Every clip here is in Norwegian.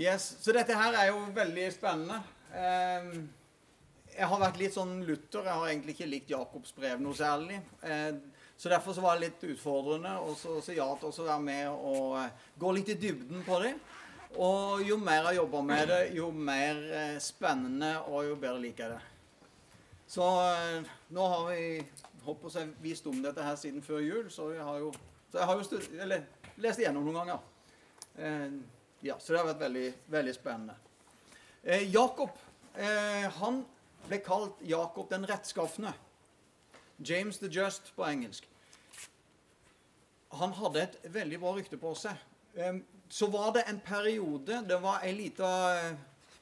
Yes, Så dette her er jo veldig spennende. Eh, jeg har vært litt sånn Luther. Jeg har egentlig ikke likt Jakobs brev noe særlig. Eh, så derfor så var det litt utfordrende å si ja til å være med og eh, gå litt i dybden på det. Og jo mer jeg jobber med det, jo mer eh, spennende og jo bedre liker jeg det. Så eh, nå har vi håper jeg, visst om dette her siden før jul, så jeg har jo, så jeg har jo eller, lest igjennom noen ganger. Ja, Så det har vært veldig, veldig spennende. Eh, Jakob eh, han ble kalt Jakob den rettskafne. James the Just på engelsk. Han hadde et veldig bra rykte på seg. Eh, så var det en periode Det var ei lita eh,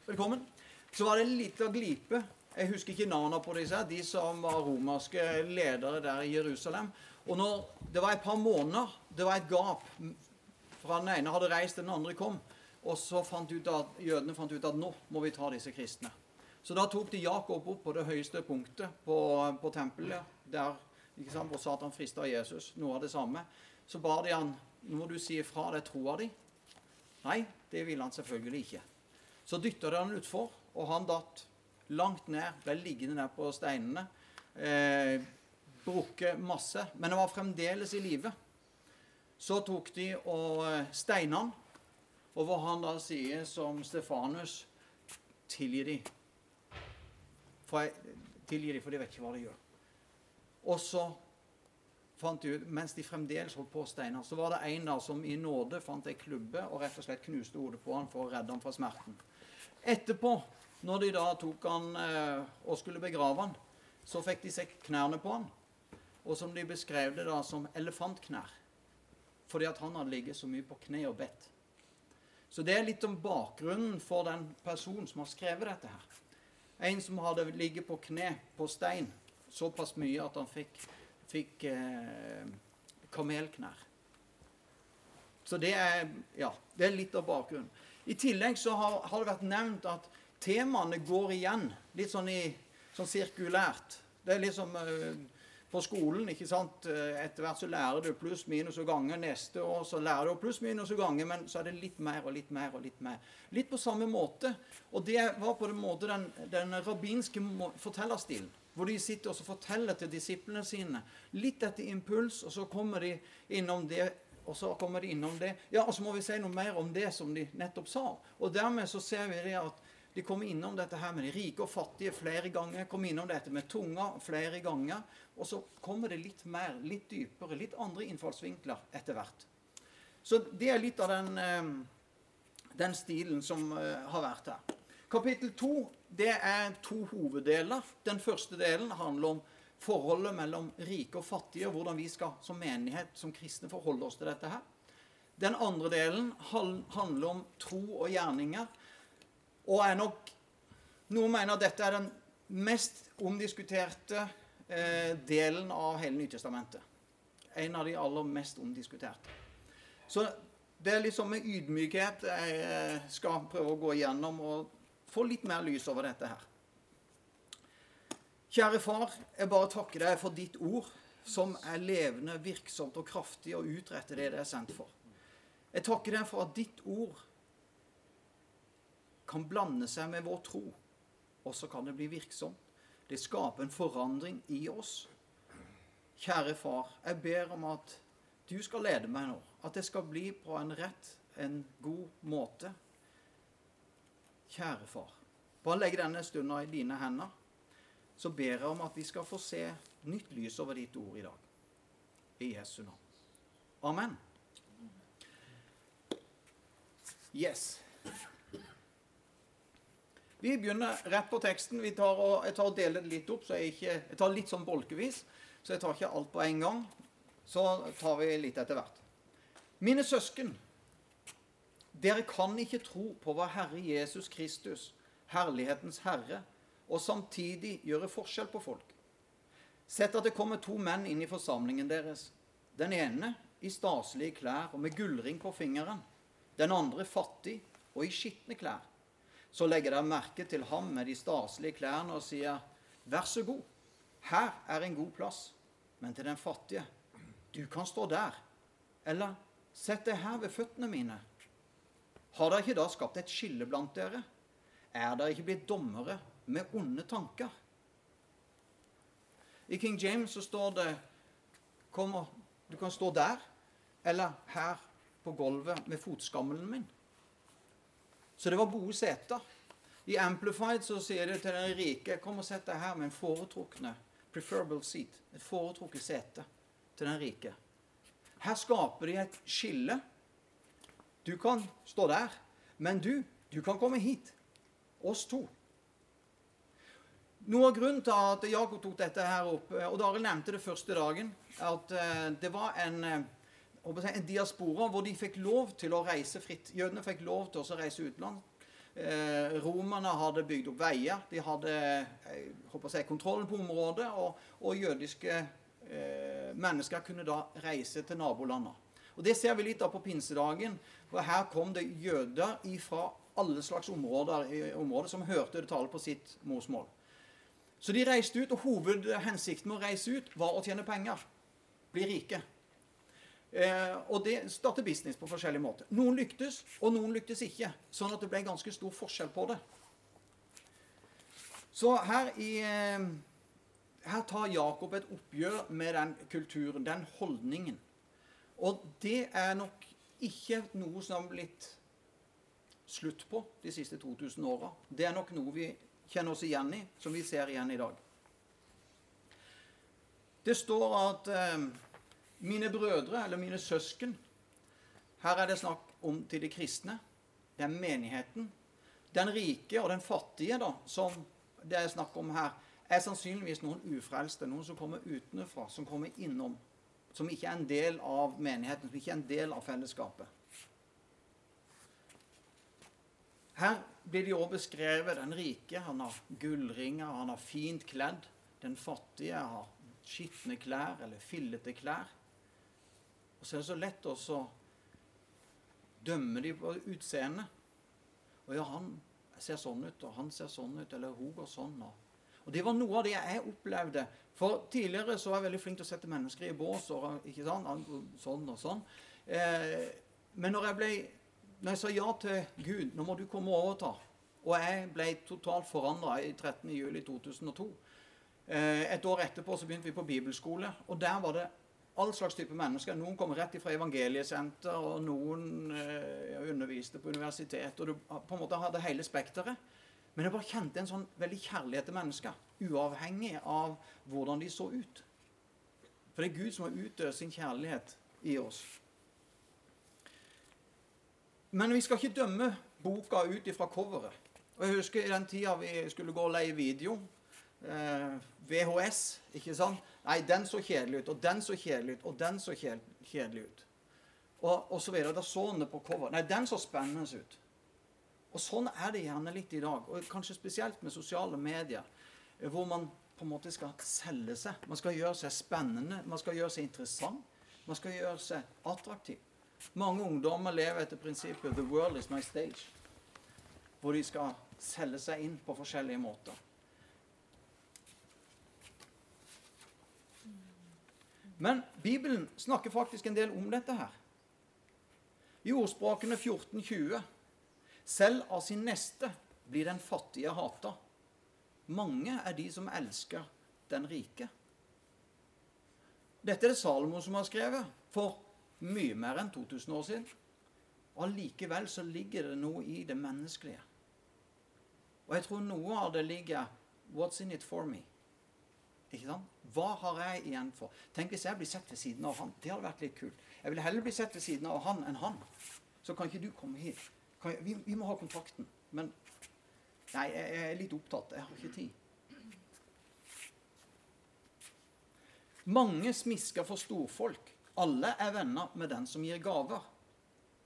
Velkommen. Så var det en lita glipe. Jeg husker ikke navnene på disse, de som var romerske ledere der i Jerusalem. Og når det var et par måneder, det var et gap fra den ene hadde reist, den andre kom. Og så fant ut at, jødene fant ut at nå må vi ta disse kristne. Så da tok de Jakob opp på det høyeste punktet på, på tempelet, der ikke sant, hvor Satan frista Jesus. Noe av det samme. Så ba de han nå må du si ifra det troa di. Nei, det ville han selvfølgelig ikke. Så dytta de han utfor, og han datt langt ned, ble liggende ned på steinene. Eh, Brukket masse. Men han var fremdeles i live. Så tok de og eh, steina han og hvor han da sier som Stefanus Tilgi de. For tilgi de, for de vet ikke hva de gjør. Og så fant de ut, mens de fremdeles holdt på å steine, så var det en da som i nåde fant ei klubbe og rett og slett knuste hodet på han for å redde han fra smerten. Etterpå, når de da tok han eh, og skulle begrave han, så fikk de se knærne på han. Og som de beskrev det da som elefantknær. Fordi at han hadde ligget så mye på kne og bedt. Så det er litt om bakgrunnen for den personen som har skrevet dette her. En som hadde ligget på kne på stein såpass mye at han fikk, fikk eh, kamelknær. Så det er, ja, det er litt av bakgrunnen. I tillegg så har, har det vært nevnt at temaene går igjen litt sånn, i, sånn sirkulært. Det er liksom eh, på skolen. ikke sant? Eh, etter hvert så lærer du pluss, minus og ganger. Neste år så lærer du pluss, minus og ganger, men så er det litt mer og litt mer og litt mer. Litt på samme måte. Og det var på en måte den, den rabbinske fortellerstilen. Hvor de sitter og forteller til disiplene sine. Litt etter impuls, og så kommer de innom det og så kommer de innom det. Ja, og så må vi si noe mer om det som de nettopp sa. Og dermed så ser vi det at de kommer innom dette her med de rike og fattige flere ganger. Kommer innom dette med tunga flere ganger. Og så kommer det litt mer, litt dypere, litt andre innfallsvinkler etter hvert. Så det er litt av den, eh, den stilen som eh, har vært her. Kapittel to det er to hoveddeler. Den første delen handler om forholdet mellom rike og fattige, og hvordan vi skal som menighet, som kristne, forholde oss til dette her. Den andre delen handler om tro og gjerninger. Og er nok Noen mener at dette er den mest omdiskuterte eh, delen av hele Nytestamentet. En av de aller mest omdiskuterte. Så det er liksom med ydmykhet jeg eh, skal prøve å gå igjennom og få litt mer lys over dette her. Kjære far, jeg bare takker deg for ditt ord, som er levende, virksomt og kraftig og utretter det det er sendt for. Jeg takker deg for at ditt ord kan blande seg med vår tro, og så kan det bli virksomt. Det skaper en forandring i oss. Kjære far, jeg ber om at du skal lede meg nå. At det skal bli på en rett, en god måte. Kjære far, bare legg denne stunda i dine hender. Så ber jeg om at vi skal få se nytt lys over ditt ord i dag. I Jesu navn. Amen. Yes. Vi begynner rett på teksten. Tar og, jeg tar og deler det litt opp, så jeg, ikke, jeg tar litt sånn bolkevis. Så jeg tar ikke alt på en gang. Så tar vi litt etter hvert. Mine søsken, dere kan ikke tro på hva Herre Jesus Kristus, herlighetens Herre, og samtidig gjøre forskjell på folk. Sett at det kommer to menn inn i forsamlingen deres. Den ene i staselige klær og med gullring på fingeren. Den andre fattig og i skitne klær så legger dere merke til ham med de staselige klærne og sier, 'Vær så god, her er en god plass.' Men til den fattige, 'Du kan stå der.' Eller 'Sett deg her ved føttene mine.' Har dere ikke da skapt et skille blant dere? Er dere ikke blitt dommere med onde tanker? I King James så står det kommer, Du kan stå der eller her på gulvet med fotskammelen min. Så det var gode seter. I Amplified så sier det til den rike Kom og sett deg her med en foretrukne preferable seat. Et foretrukket sete til den rike. Her skaper de et skille. Du kan stå der, men du, du kan komme hit. Oss to. Noe av grunnen til at Jakob tok dette her opp, og Daril nevnte det første dagen, at eh, det var en, eh, en diaspora hvor de fikk lov til å reise fritt. Jødene fikk lov til å reise utenlands. Eh, romerne hadde bygd opp veier. De hadde jeg, kontrollen på området. Og, og jødiske eh, mennesker kunne da reise til nabolandene. Og Det ser vi litt av på pinsedagen. for Her kom det jøder fra alle slags områder, områder som hørte det tale på sitt morsmål. Så de reiste ut, og hovedhensikten med å reise ut var å tjene penger. Bli rike. Eh, og det starter business på forskjellige måter. Noen lyktes, og noen lyktes ikke. Sånn at det ble ganske stor forskjell på det. Så her, i, eh, her tar Jakob et oppgjør med den kulturen, den holdningen. Og det er nok ikke noe som har blitt slutt på de siste 2000 åra. Det er nok noe vi kjenner oss igjen i, som vi ser igjen i dag. Det står at eh, mine brødre, eller mine søsken Her er det snakk om til de kristne. Det er menigheten. Den rike og den fattige, da, som det er snakk om her, er sannsynligvis noen ufrelste. Noen som kommer utenfra, som kommer innom. Som ikke er en del av menigheten, som ikke er en del av fellesskapet. Her blir det jo beskrevet den rike. Han har gullringer, han har fint kledd. Den fattige har skitne klær eller fillete klær. Og så er det så lett å dømme de på utseendet. Og ja, han ser sånn ut, og han ser sånn ut, eller hun går sånn. Og, og det var noe av det jeg opplevde. For tidligere så var jeg veldig flink til å sette mennesker i bås. Og, ikke sant? Sånn og sånn. Eh, men når jeg, ble, når jeg sa ja til Gud, nå må du komme og overta Og jeg ble totalt forandra i 13.07.2002. Eh, et år etterpå så begynte vi på bibelskole, og der var det all slags type mennesker. Noen kommer rett fra evangeliesenter, og noen eh, underviste på universitet. Og du på en måte hadde hele spekteret. Men jeg bare kjente en sånn veldig kjærlighet til mennesker, uavhengig av hvordan de så ut. For det er Gud som har utøst sin kjærlighet i oss. Men vi skal ikke dømme boka ut ifra coveret. Og Jeg husker i den tida vi skulle gå og leie video. Eh, VHS, ikke sant? Nei, den så kjedelig ut, og den så kjedelig ut, og den så kjedelig ut. Og, og så videre. Da så han det på cover. Nei, den så spennende ut. Og sånn er det gjerne litt i dag. Og kanskje spesielt med sosiale medier. Hvor man på en måte skal selge seg. Man skal gjøre seg spennende. Man skal gjøre seg interessant. Man skal gjøre seg attraktiv. Mange ungdommer lever etter prinsippet 'the world is my stage'. Hvor de skal selge seg inn på forskjellige måter. Men Bibelen snakker faktisk en del om dette her. I ordspråkene 1420 Selv av sin neste blir den fattige hata. Mange er de som elsker den rike. Dette er det Salomo som har skrevet for mye mer enn 2000 år siden. Allikevel så ligger det noe i det menneskelige. Og jeg tror noe av det ligger What's in it for me? Ikke sant? Hva har jeg igjen for? Tenk hvis jeg blir sett ved siden av han. Det hadde vært litt kult. Jeg ville heller bli sett ved siden av han enn han. Så kan ikke du komme hit. Jeg, vi, vi, må ha kontrakten. Men nei, jeg, jeg er litt opptatt. Jeg har ikke tid. Mange smisker for storfolk. Alle er venner med den som gir gaver.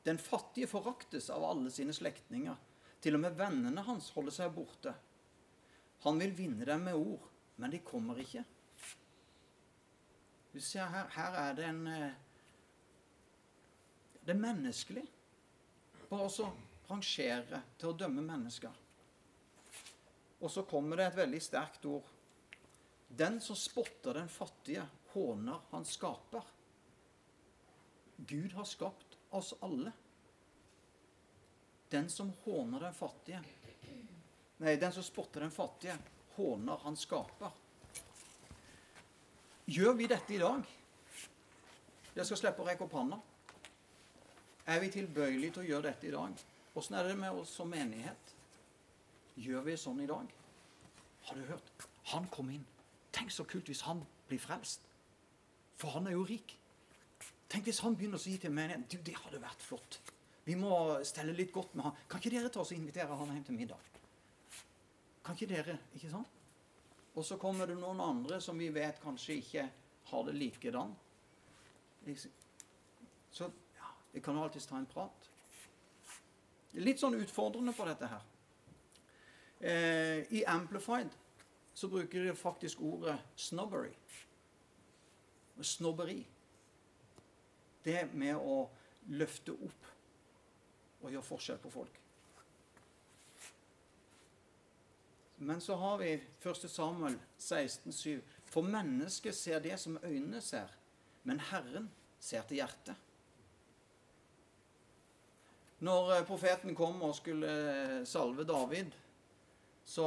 Den fattige foraktes av alle sine slektninger. Til og med vennene hans holder seg borte. Han vil vinne dem med ord men de kommer ikke. Du ser her, her er det en eh, Det er menneskelig. Bare å rangere til å dømme mennesker. Og så kommer det et veldig sterkt ord. Den som spotter den fattige, håner han skaper. Gud har skapt oss alle. Den som håner den fattige Nei, den som spotter den fattige, håner han skaper. Gjør vi dette i dag? Jeg skal slippe å rekke opp hånda. Er vi tilbøyelige til å gjøre dette i dag? Åssen er det med oss som menighet? Gjør vi sånn i dag? Har du hørt? Han kom inn. Tenk så kult hvis han blir frelst. For han er jo rik. Tenk hvis han begynner å si til menigheten du, det hadde vært flott. Vi må stelle litt godt med han. Kan ikke dere ta oss og invitere han hjem til middag? Kan ikke dere? Ikke sant? Og så kommer det noen andre som vi vet kanskje ikke har det likedan. Så ja, vi kan jo alltids ta en prat. Litt sånn utfordrende på dette her. Eh, I Amplified så bruker de faktisk ordet 'snobbery'. Snobberi. Det med å løfte opp og gjøre forskjell på folk. Men så har vi 1. Samuel 16,7. For mennesket ser det som øynene ser, men Herren ser til hjertet. Når eh, profeten kom og skulle eh, salve David, så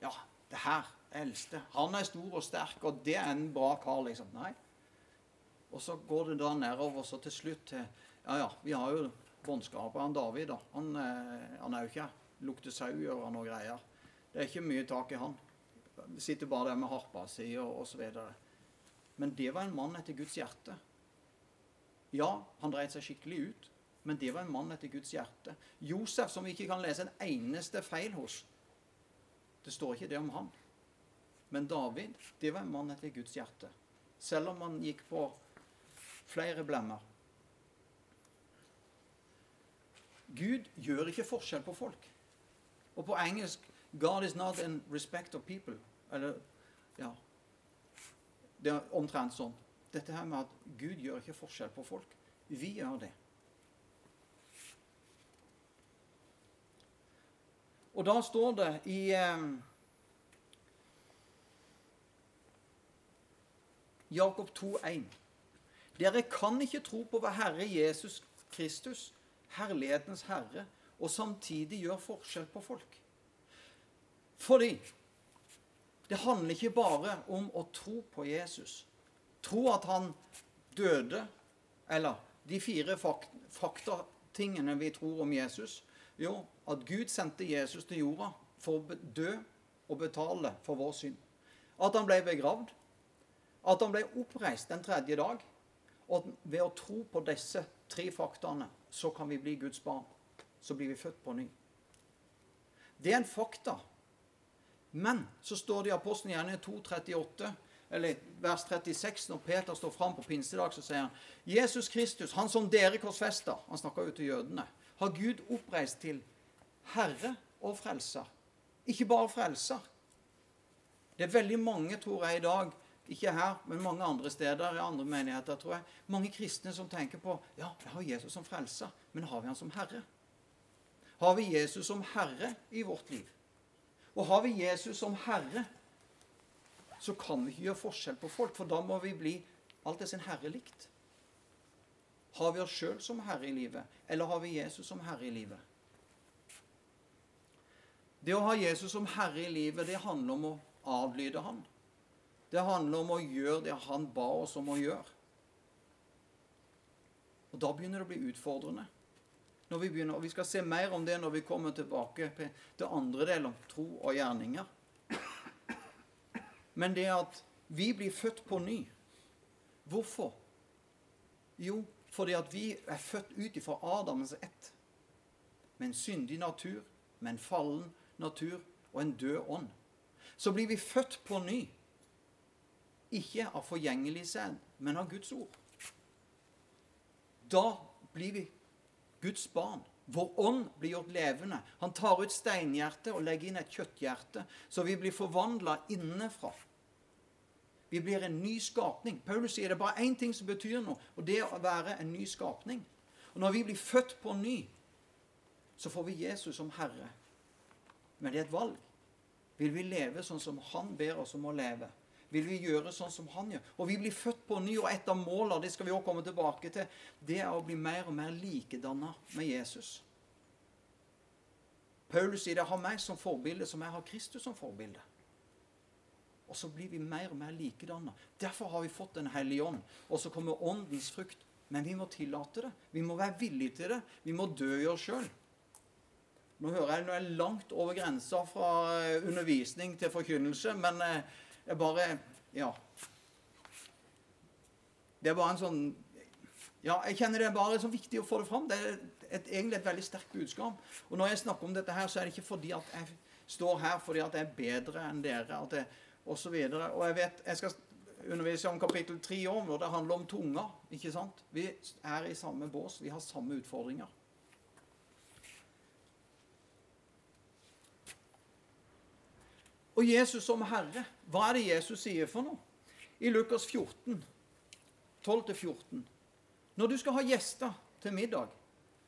Ja, det her eldste Han er stor og sterk, og det er en bra kar, liksom. Nei. Og så går det da nedover, så til slutt til Ja, ja, vi har jo båndskaperen David, da. Han, eh, han er jo ikke lukter sau og noe greier. Det er ikke mye tak i han. Sitter bare der med harpa si og osv. Men det var en mann etter Guds hjerte. Ja, han dreit seg skikkelig ut, men det var en mann etter Guds hjerte. Josef, som vi ikke kan lese en eneste feil hos. Det står ikke det om han. Men David, det var en mann etter Guds hjerte. Selv om han gikk på flere blemmer. Gud gjør ikke forskjell på folk. Og på engelsk God is not in respect of people. Eller Ja. Det er omtrent sånn. Dette her med at Gud gjør ikke forskjell på folk. Vi gjør det. Og da står det i eh, Jakob 2,1.: Dere kan ikke tro på hva Herre Jesus Kristus, herlighetens Herre, og samtidig gjøre forskjell på folk. Fordi det handler ikke bare om å tro på Jesus. Tro at han døde, eller de fire faktatingene vi tror om Jesus. Jo, at Gud sendte Jesus til jorda for å dø og betale for vår synd. At han ble begravd. At han ble oppreist den tredje dag. Og ved å tro på disse tre faktaene, så kan vi bli Guds barn. Så blir vi født på ny. Det er en fakta men så står det i Apostelgjerningen 2,38, eller vers 36, når Peter står fram på pinsedag, så sier han Jesus Kristus, han som dere korsfester han snakker jo til jødene, har Gud oppreist til Herre og Frelser. Ikke bare Frelser. Det er veldig mange, tror jeg, i dag, ikke her, men mange andre steder, i andre menigheter, tror jeg, mange kristne som tenker på ja, vi har Jesus som frelser, men har vi han som Herre? Har vi Jesus som Herre i vårt liv? Og har vi Jesus som Herre, så kan vi ikke gjøre forskjell på folk, for da må vi bli alt det sin Herre likt. Har vi oss sjøl som Herre i livet, eller har vi Jesus som Herre i livet? Det å ha Jesus som Herre i livet, det handler om å avlyde Han. Det handler om å gjøre det Han ba oss om å gjøre. Og da begynner det å bli utfordrende når vi begynner. Og vi skal se mer om det når vi kommer tilbake til andre del om tro og gjerninger. Men det at vi blir født på ny Hvorfor? Jo, fordi at vi er født ut ifra Adams ett. Med en syndig natur, med en fallen natur og en død ånd. Så blir vi født på ny. Ikke av forgjengelig sæd, men av Guds ord. Da blir vi Guds barn. Vår ånd blir gjort levende. Han tar ut steinhjertet og legger inn et kjøtthjerte, så vi blir forvandla innenfra. Vi blir en ny skapning. Paulus sier det bare én ting som betyr noe, og det er å være en ny skapning. Og Når vi blir født på ny, så får vi Jesus som Herre. Men det er et valg. Vil vi leve sånn som Han ber oss om å leve? Vil vi gjøre sånn som han gjør. Og vi blir født på ny, og et av målene det skal vi også komme tilbake til, det er å bli mer og mer likedanna med Jesus. Paulus sier det har meg som forbilde som jeg har Kristus som forbilde. Og så blir vi mer og mer likedanna. Derfor har vi fått Den hellige ånd. Og så kommer åndens frukt. Men vi må tillate det. Vi må være villige til det. Vi må dø i oss sjøl. Nå hører jeg nå er jeg langt over grensa fra eh, undervisning til forkynnelse, men eh, jeg bare Ja. Det er bare en sånn Ja, jeg kjenner det er bare så viktig å få det fram. Det er et, egentlig et veldig sterkt budskap. Og når jeg snakker om dette her, så er det ikke fordi at jeg står her fordi at jeg er bedre enn dere. at jeg og så videre. Og jeg vet, jeg skal undervise om kapittel 3 om, og det handler om tunga. ikke sant? Vi er i samme bås. Vi har samme utfordringer. Og Jesus som Herre, hva er det Jesus sier for noe? I Lukas 14, 12-14. Når du skal ha gjester til middag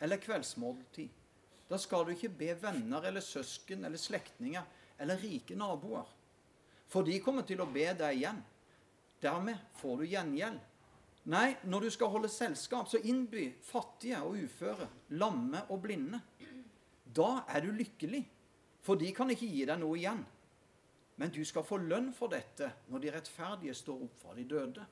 eller kveldsmåltid, da skal du ikke be venner eller søsken eller slektninger eller rike naboer for de kommer til å be deg igjen. Dermed får du gjengjeld. Nei, når du skal holde selskap, så innby fattige og uføre, lamme og blinde. Da er du lykkelig, for de kan ikke gi deg noe igjen. Men du skal få lønn for dette når de rettferdige står opp fra de døde.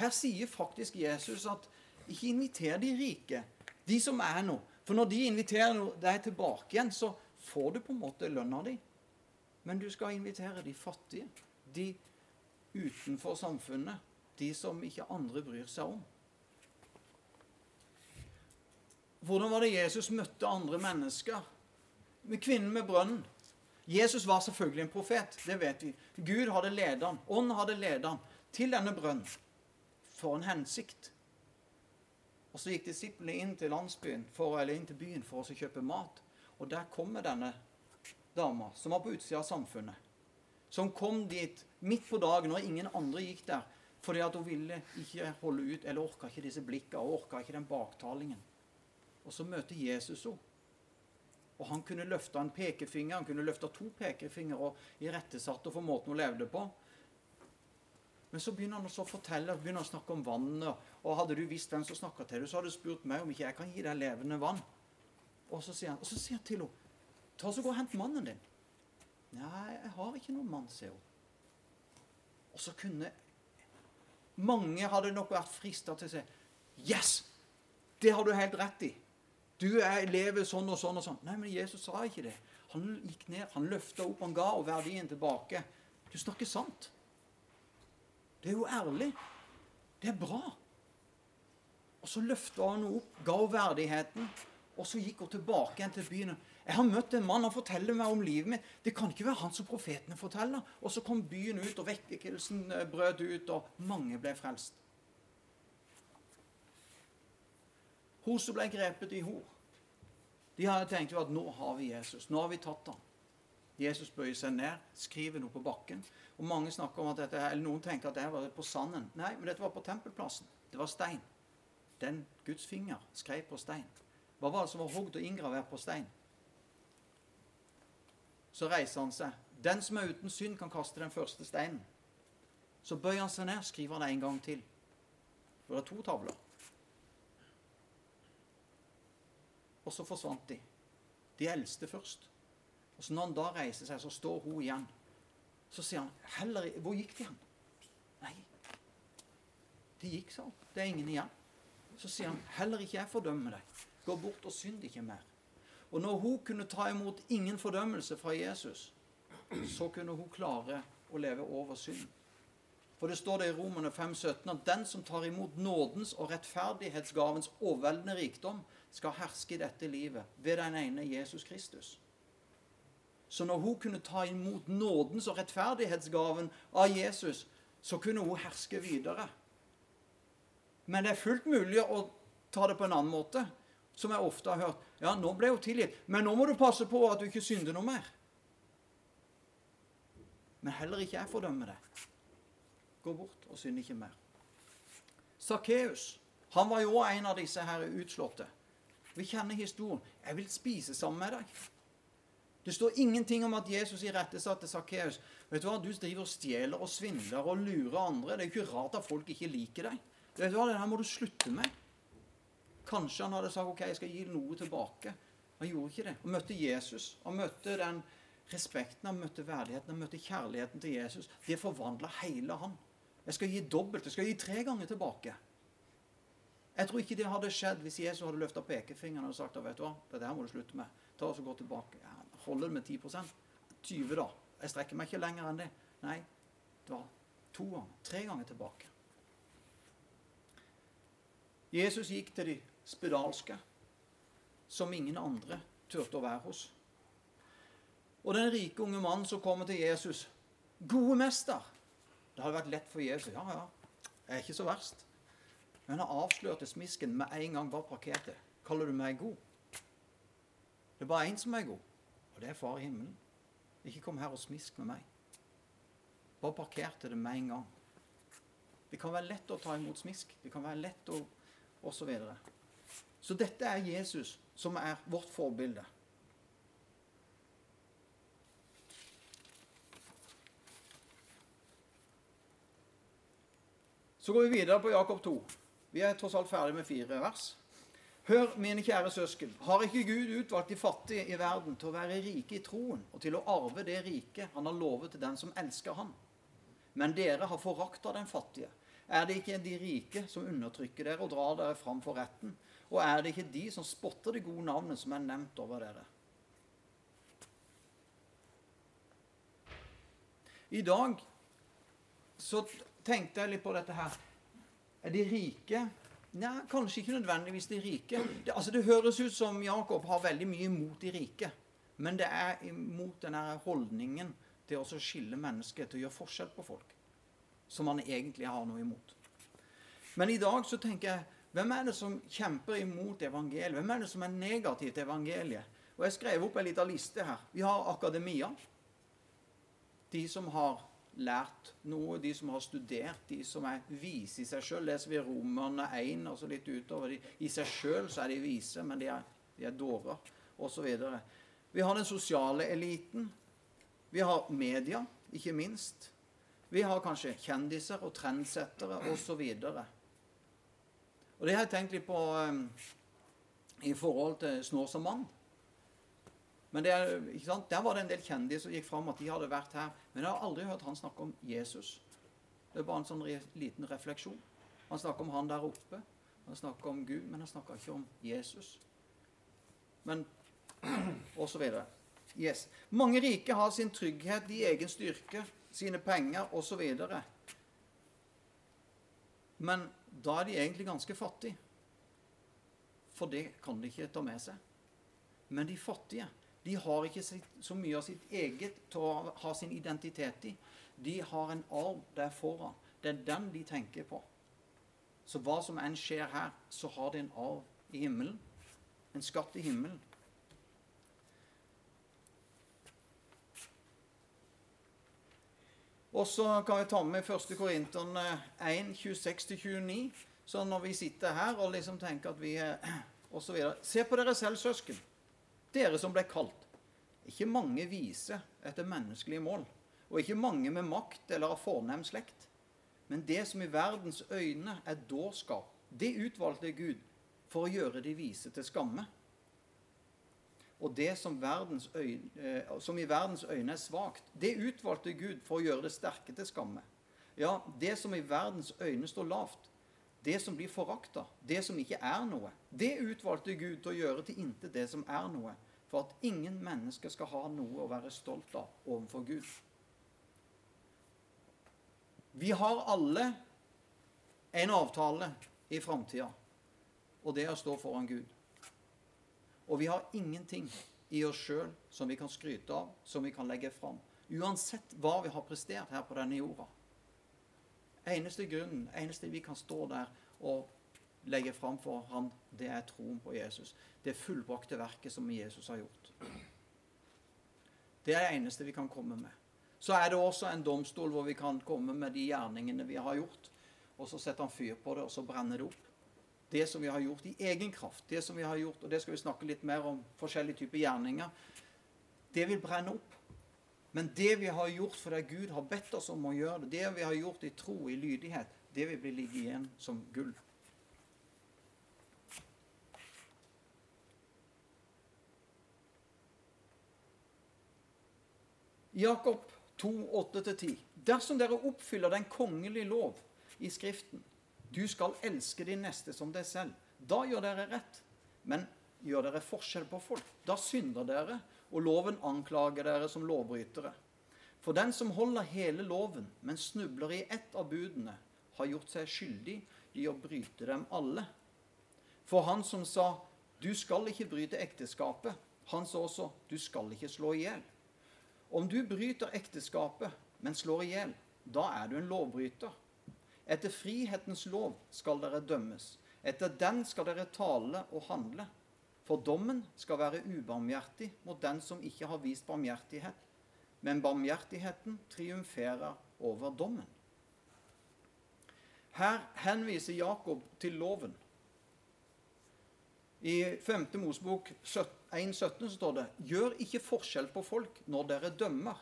Her sier faktisk Jesus at ikke inviter de rike, de som er nå. For når de inviterer deg tilbake igjen, så får du på en måte lønna di. Men du skal invitere de fattige, de utenfor samfunnet, de som ikke andre bryr seg om. Hvordan var det Jesus møtte andre mennesker? Med kvinnen med brønnen. Jesus var selvfølgelig en profet, det vet vi. Gud hadde ledet ham. ånd hadde ledet ham til denne brønnen for en hensikt. Og Så gikk disiplene inn til landsbyen, for, eller inn til byen for å kjøpe mat. Og der kommer denne dama som var på utsida av samfunnet. Som kom dit midt på dagen når ingen andre gikk der. Fordi at hun ville ikke holde ut, eller orka ikke disse blikka, og orka ikke den baktalingen. Og så møter Jesus henne. Og han kunne løfte en pekefinger, han kunne løfte to pekefingre og irettesatte for måten hun levde på. Men så begynner han å fortelle, begynner å snakke om vannet. Og hadde du visst hvem som snakka til deg, så hadde du spurt meg om ikke jeg kan gi deg levende vann. Og så sier han, og så sier han til henne Ta så Gå og hent mannen din. Nei, jeg har ikke noen mann, sier hun. Og så kunne Mange hadde nok vært frista til å si Yes! Det har du helt rett i. Du er, lever sånn og sånn og sånn. Nei, men Jesus sa ikke det. Han gikk ned, han løfta opp, han ga og verdien tilbake. Du snakker sant. Det er jo ærlig. Det er bra. Og så løfta han opp, ga henne verdigheten, og så gikk hun tilbake igjen til byen. Jeg har møtt en mann, han forteller meg om livet mitt. Det kan ikke være han som profetene forteller. Og så kom byen ut, og vekkelsen brøt ut, og mange ble frelst. Hun som ble grepet i hor, de hadde tenkt jo at nå har vi Jesus. Nå har vi tatt ham. Jesus bøyer seg ned, skriver noe på bakken. Og mange snakker om at dette, eller Noen tenker at dette var på sanden. Nei, men dette var på tempelplassen. Det var stein. Den Guds finger skrev på stein. Hva var det som var hogd og inngravert på stein? Så reiser han seg. Den som er uten synd, kan kaste den første steinen. Så bøyer han seg ned, skriver han en gang til. For det er to tavler. Og så forsvant de. De eldste først. Og så når han da reiser seg, så står hun igjen. Så sier han heller, Hvor gikk de hen? Nei, de gikk, sa hun. Det er ingen igjen. Så sier han heller ikke jeg fordømmer deg. Gå bort og synd ikke mer. Og når hun kunne ta imot ingen fordømmelse fra Jesus, så kunne hun klare å leve over synd. For det står det i Romerne 5,17 at den som tar imot nådens og rettferdighetsgavens overveldende rikdom, skal herske i dette livet ved den ene Jesus Kristus. Så når hun kunne ta imot nådens og rettferdighetsgaven av Jesus, så kunne hun herske videre. Men det er fullt mulig å ta det på en annen måte som jeg ofte har hørt. Ja, nå ble hun tilgitt, men nå må du passe på at du ikke synder noe mer. Men heller ikke jeg fordømmer det. Gå bort og synd ikke mer. Sakkeus han var jo en av disse her utslåtte. Vi kjenner historien. 'Jeg vil spise sammen med deg'. Det står ingenting om at Jesus irettesatte Sakkeus. Vet du hva? Du driver og stjeler og svindler og lurer andre. Det er jo ikke rart at folk ikke liker deg. Vet du hva? Det her må du slutte med. Kanskje han hadde sagt ok, jeg skal gi noe tilbake. Han gjorde ikke det. Han møtte Jesus. Han møtte den respekten, han møtte verdigheten, han møtte kjærligheten til Jesus. Det forvandla hele han. Jeg skal gi dobbelt. Jeg skal gi tre ganger tilbake. Jeg tror ikke det hadde skjedd hvis Jesus hadde løfta pekefingeren og sagt vet du hva, det der må du slutte med. Ta oss og gå tilbake. Holder det med 10% 20 da. Jeg strekker meg ikke lenger enn det. Nei, det var to ganger, tre ganger tilbake. Jesus gikk til de spedalske, som ingen andre turte å være hos. Og den rike unge mannen som kommer til Jesus 'Gode mester.' Det hadde vært lett for Jesus. 'Ja, ja, jeg er ikke så verst.' Men han avslørte smisken med en gang. Bare parkerte. 'Kaller du meg god?' Det er bare én som er god, og det er Far i himmelen. Ikke kom her og smisk med meg. Bare parkerte det med en gang. Det kan være lett å ta imot smisk. Det kan være lett å Og så videre. Så dette er Jesus, som er vårt forbilde. Så går vi videre på Jakob 2. Vi er tross alt ferdig med fire vers. Hør, mine kjære søsken, har ikke Gud utvalgt de fattige i verden til å være rike i troen og til å arve det riket han har lovet til den som elsker han? Men dere har forakta den fattige. Er det ikke de rike som undertrykker dere og drar dere fram for retten? Og er det ikke de som spotter det gode navnet som er nevnt over dere? I dag så tenkte jeg litt på dette her. De rike? Nei, kanskje ikke nødvendigvis de rike. Det, altså, det høres ut som Jakob har veldig mye imot de rike. Men det er imot denne holdningen til å skille mennesker, til å gjøre forskjell på folk, som han egentlig har noe imot. Men i dag så tenker jeg hvem er det som kjemper imot evangeliet? Hvem er det som er negativ til evangeliet? Og Jeg skrev opp en liten liste her. Vi har akademia. De som har lært noe, de som har studert, de som er vise i seg sjøl. Leser vi Romerne 1 og så litt utover. De, I seg sjøl så er de vise, men de er, de er dårer, osv. Vi har den sosiale eliten. Vi har media, ikke minst. Vi har kanskje kjendiser og trendsettere osv. Og, og det har jeg tenkt litt på um, i forhold til Snåsamann. Men det, Der var det en del kjendiser som gikk fram at de hadde vært her. Men jeg har aldri hørt han snakke om Jesus. Det er bare en sånn re liten refleksjon. Han snakker om han der oppe. Han snakker om Gud, men han snakker ikke om Jesus. Men Og så videre. Yes. Mange rike har sin trygghet i egen styrke, sine penger osv. Men da er de egentlig ganske fattige. For det kan de ikke ta med seg. Men de fattige de har ikke så mye av sitt eget til å ha sin identitet i. De har en arv der foran. Det er den de tenker på. Så hva som enn skjer her, så har de en arv i himmelen. En skatt i himmelen. Og så kan vi ta med 1. Korinterne 1, 26-29. Så når vi sitter her og liksom tenker at vi er så. Se på dere selv, søsken dere som ble kalt. Ikke mange vise etter menneskelige mål, og ikke mange med makt eller av fornem slekt. Men det som i verdens øyne er dårskap, det utvalgte Gud for å gjøre de vise til skamme. Og det som, øyne, eh, som, i verdens øyne er svakt, det utvalgte Gud for å gjøre det sterke til skamme. Ja, det som i verdens øyne står lavt, det som blir forakta, det som ikke er noe, det utvalgte Gud til å gjøre til intet det som er noe, for at ingen mennesker skal ha noe å være stolt av overfor Gud. Vi har alle en avtale i framtida, og det er å stå foran Gud. Og vi har ingenting i oss sjøl som vi kan skryte av, som vi kan legge fram. Uansett hva vi har prestert her på denne jorda. Eneste grunnen, eneste vi kan stå der og legge fram for ham, det er troen på Jesus det fullbrakte verket som Jesus har gjort. Det er det eneste vi kan komme med. Så er det også en domstol hvor vi kan komme med de gjerningene vi har gjort. Og så setter han fyr på det, og så brenner det opp. Det som vi har gjort i egen kraft, det som vi har gjort, og det skal vi snakke litt mer om, forskjellige typer gjerninger, det vil brenne opp. Men det vi har gjort fordi Gud har bedt oss om å gjøre det, det vi har gjort i tro, i lydighet, det vil bli ligge igjen som gull. Jakob 2, 8-10. Dersom dere oppfyller den kongelige lov i Skriften, du skal elske din neste som deg selv, da gjør dere rett. Men gjør dere forskjell på folk, da synder dere, og loven anklager dere som lovbrytere. For den som holder hele loven, men snubler i ett av budene, har gjort seg skyldig i å bryte dem alle. For han som sa 'du skal ikke bryte ekteskapet', han sa også 'du skal ikke slå i hjel'. Om du bryter ekteskapet, men slår i hjel, da er du en lovbryter. Etter frihetens lov skal dere dømmes. Etter den skal dere tale og handle. For dommen skal være ubarmhjertig mot den som ikke har vist barmhjertighet. Men barmhjertigheten triumferer over dommen. Her henviser Jakob til loven. I 5. Mosebok 1,17 står det Gjør ikke forskjell på folk når dere dømmer.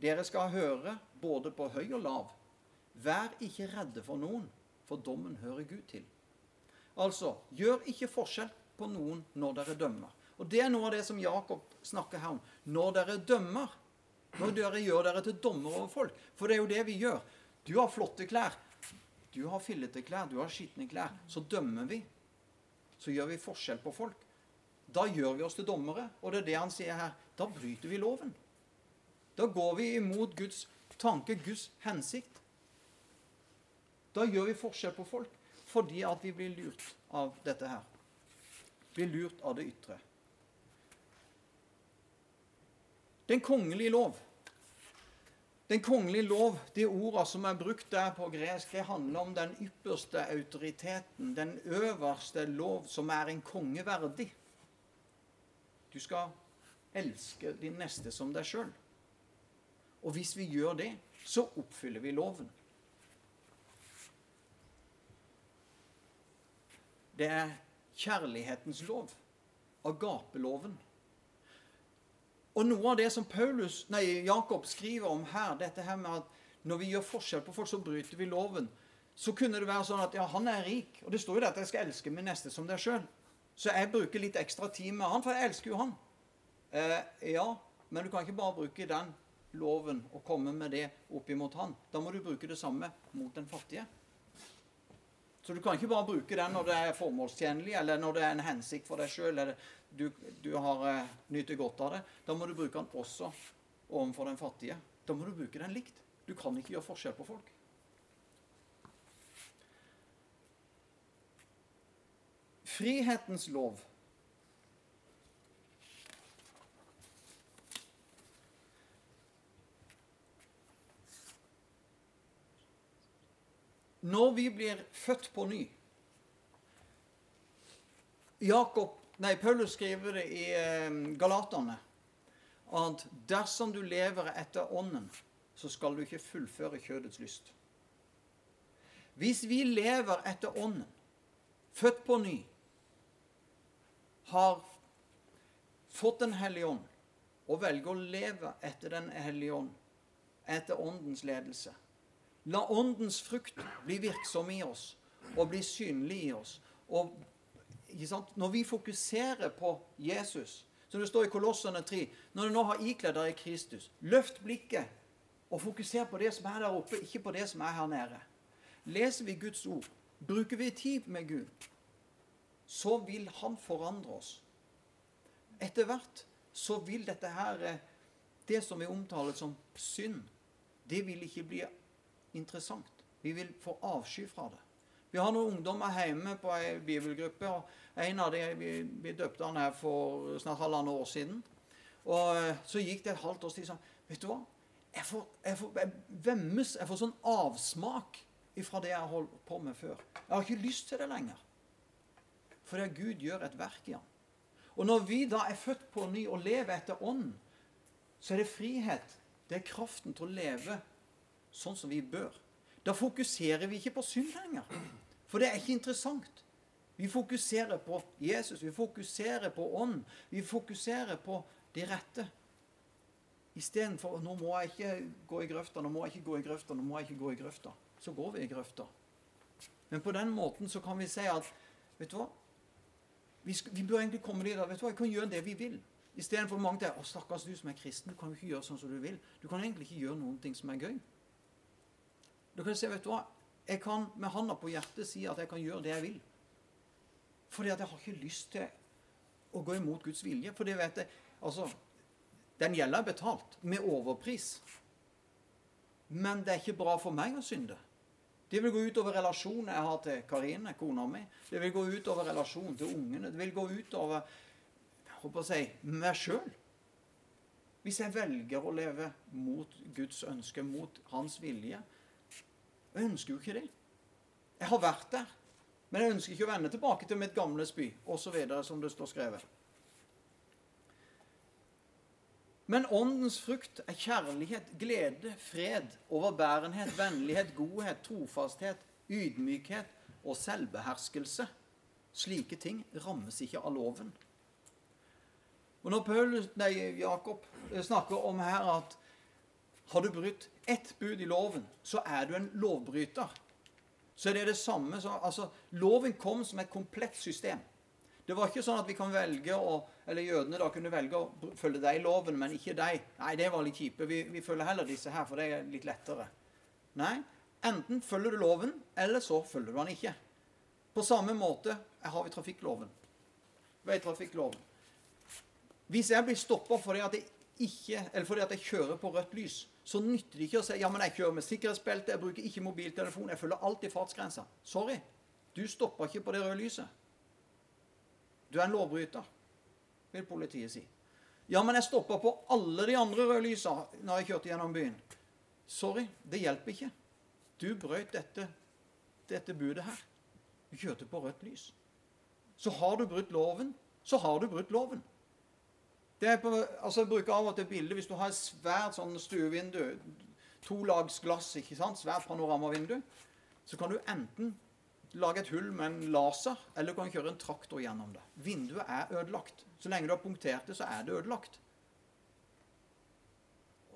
Dere skal høre både på høy og lav. Vær ikke redde for noen, for dommen hører Gud til. Altså, gjør ikke forskjell på noen når dere dømmer. Og Det er noe av det som Jakob snakker her om. Når dere dømmer. Når dere gjør dere til dommer over folk. For det er jo det vi gjør. Du har flotte klær. Du har fillete klær. Du har skitne klær. Så dømmer vi. Så gjør vi forskjell på folk. Da gjør vi oss til dommere. Og det er det han sier her. Da bryter vi loven. Da går vi imot Guds tanke, Guds hensikt. Da gjør vi forskjell på folk fordi at vi blir lurt av dette her. Blir lurt av det ytre. Den kongelige lov. Den kongelige lov, de ordene som er brukt der på gresk, det handler om den ypperste autoriteten, den øverste lov som er en konge verdig. Du skal elske din neste som deg sjøl. Og hvis vi gjør det, så oppfyller vi loven. Det er kjærlighetens lov. Agapeloven. Og noe av det som Paulus, nei, Jakob skriver om her, dette her med at når vi gjør forskjell på folk, så bryter vi loven. Så kunne det være sånn at ja, han er rik, og det står jo der at jeg skal elske min neste som deg sjøl. Så jeg bruker litt ekstra tid med han, for jeg elsker jo han. Eh, ja, men du kan ikke bare bruke den loven og komme med det opp imot han. Da må du bruke det samme mot den fattige. Så du kan ikke bare bruke den når det er formålstjenlig, eller når det er en hensikt for deg sjøl, eller du, du har eh, nyter godt av det. Da må du bruke den også overfor den fattige. Da må du bruke den likt. Du kan ikke gjøre forskjell på folk. Frihetens lov. Når vi blir født på ny Jakob, nei, Paulus skriver det i eh, Galaterne at dersom du lever etter Ånden, så skal du ikke fullføre kjødets lyst. Hvis vi lever etter Ånden, født på ny, har fått Den hellige ånd og velger å leve etter Den hellige ånd, etter Åndens ledelse, La åndens frukt bli virksom i oss og bli synlig i oss. Og Når vi fokuserer på Jesus, som det står i Kolossene 3 Når du nå har ikledd deg i Kristus, løft blikket og fokuser på det som er der oppe, ikke på det som er her nede. Leser vi Guds ord, bruker vi tid med Gud, så vil Han forandre oss. Etter hvert så vil dette her, eh, det som vi omtaler som synd, det vil ikke bli interessant. Vi vil få avsky fra det. Vi har noen ungdommer hjemme på ei bibelgruppe. og En av dem vi, vi døpte han her for snart halvannet år siden. Og eh, Så gikk det et halvt års tid sånn Vet du hva? Jeg får, jeg får jeg vemmes. Jeg får sånn avsmak ifra det jeg har holdt på med før. Jeg har ikke lyst til det lenger. Fordi Gud gjør et verk i ham. Og når vi da er født på ny og lever etter ånd, så er det frihet. Det er kraften til å leve sånn som vi bør. Da fokuserer vi ikke på synd lenger. For det er ikke interessant. Vi fokuserer på Jesus, vi fokuserer på ånd. Vi fokuserer på de rette. Istedenfor 'nå må jeg ikke gå i grøfta', 'nå må jeg ikke gå i grøfta', 'nå må jeg ikke gå i grøfta'. Så går vi i grøfta. Men på den måten så kan vi si at vet du hva? Vi, skal, vi bør egentlig komme dit at vet du hva, vi kan gjøre det vi vil. Istedenfor mange der 'Å, stakkars du som er kristen, du kan jo ikke gjøre sånn som du vil.' Du kan egentlig ikke gjøre noen ting som er gøy. Da kan si, vet du hva, jeg kan med handa på hjertet si at jeg kan gjøre det jeg vil. Fordi at jeg har ikke lyst til å gå imot Guds vilje. For det vet jeg Altså, den gjelda er betalt med overpris. Men det er ikke bra for meg å synde. Det vil gå ut over relasjonen jeg har til Karine, kona mi. Det vil gå ut over relasjonen til ungene. Det vil gå ut over jeg håper å si, meg sjøl. Hvis jeg velger å leve mot Guds ønske, mot Hans vilje. Jeg ønsker jo ikke det. Jeg har vært der. Men jeg ønsker ikke å vende tilbake til mitt gamle spy, osv., som det står skrevet. Men åndens frukt er kjærlighet, glede, fred, overbærenhet, vennlighet, godhet, trofasthet, ydmykhet og selvbeherskelse. Slike ting rammes ikke av loven. Og Når Paul, nei, Jakob snakker om her at har du brutt ett bud i loven, så er du en lovbryter. Så det er det samme som, altså, Loven kom som et komplett system. Det var ikke sånn at vi kan velge å, eller jødene da kunne velge å følge deg loven, men ikke deg. Nei, det var litt kjipe. Vi, vi følger heller disse her, for det er litt lettere. Nei, enten følger du loven, eller så følger du den ikke. På samme måte har vi trafikkloven. Veitrafikkloven. Hvis jeg blir stoppa fordi at jeg ikke, eller fordi at jeg kjører på rødt lys, så nytter det ikke å si ja, men jeg kjører med sikkerhetsbelte, jeg bruker ikke mobiltelefon, jeg følger alltid fartsgrensa. Sorry. Du stopper ikke på det røde lyset. Du er en lovbryter, vil politiet si. Ja, men jeg stoppa på alle de andre røde lysa når jeg kjørte gjennom byen. Sorry, det hjelper ikke. Du brøt dette, dette budet her. Du kjørte på rødt lys. Så har du brutt loven, så har du brutt loven. Det på, altså Jeg bruker av og til bilde hvis du har et svært sånn stuevindu, to lags glass, ikke sant, svært panoramavindu, så kan du enten lage et hull med en laser, eller du kan kjøre en traktor gjennom det. Vinduet er ødelagt. Så lenge du har punktert det, så er det ødelagt.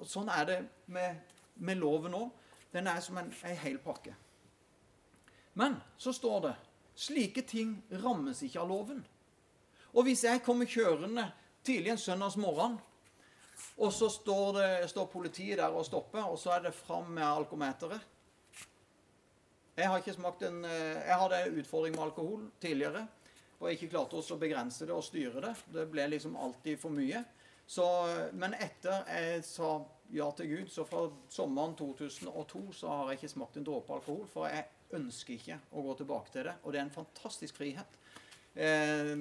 Og Sånn er det med, med loven òg. Den er som en, en hel pakke. Men så står det slike ting rammes ikke av loven. Og hvis jeg kommer kjørende tidlig en søndags morgen, og så står, det, står politiet der og stopper, og så er det fram med alkometeret jeg har ikke smakt en eh, Jeg hadde en utfordring med alkohol tidligere. Og ikke klarte å begrense det og styre det. Det ble liksom alltid for mye. Så, men etter jeg sa ja til Gud, så fra sommeren 2002 så har jeg ikke smakt en dråpe alkohol. For jeg ønsker ikke å gå tilbake til det. Og det er en fantastisk frihet. Eh,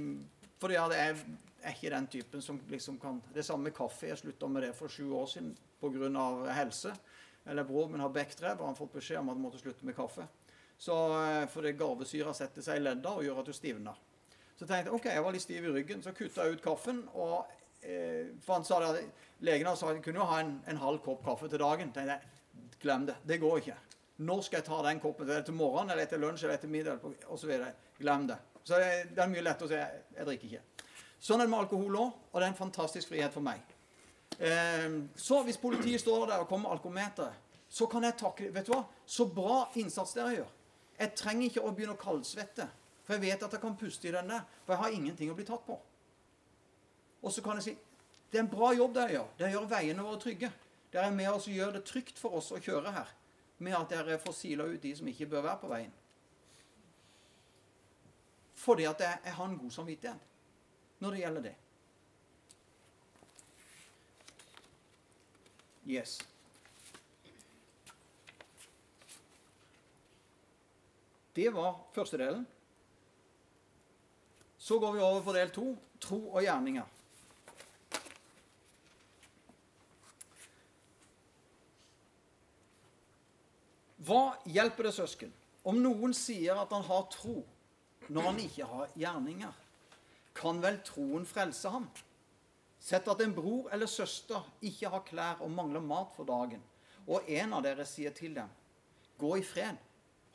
fordi jeg er, ikke den typen som liksom kan Det samme med kaffe. Jeg slutta med det for sju år siden pga. helse. Eller bror min har bekkdrev, og han fått beskjed om at han måtte slutte med kaffe. Så, for det garvesyra setter seg i ledda og gjør at du stivner. Så tenkte jeg ok, jeg var litt stiv i ryggen, så kutta jeg ut kaffen. og eh, for han sa det, Legen sa at jeg kunne jo ha en, en, halv kopp kaffe til dagen. tenkte jeg, Glem det. Det går ikke. Når skal jeg ta den koppen? Er det til morgenen, eller etter lunsj, eller etter middag? osv. Glem det. Så det, det er mye lettere å si jeg, drikker ikke. Sånn er det med alkohol òg, og det er en fantastisk frihet for meg. Eh, så hvis politiet står der og kommer med alkometeret, så kan jeg takke Vet du hva? Så bra innsats dere gjør. Jeg trenger ikke å begynne å kaldsvette, for jeg vet at jeg kan puste i den der. For jeg har ingenting å bli tatt på. Og så kan jeg si det er en bra jobb dere gjør. Dere gjør veiene våre trygge. Dere er med oss og gjør det trygt for oss å kjøre her. Med at dere får sila ut de som ikke bør være på veien. Fordi at jeg, jeg har en god samvittighet når det gjelder det. Yes. Det var første delen. Så går vi over på del to tro og gjerninger. Hva hjelper det søsken om noen sier at han har tro, når han ikke har gjerninger? Kan vel troen frelse ham? Sett at en bror eller søster ikke har klær og mangler mat for dagen, og en av dere sier til dem, gå i fred,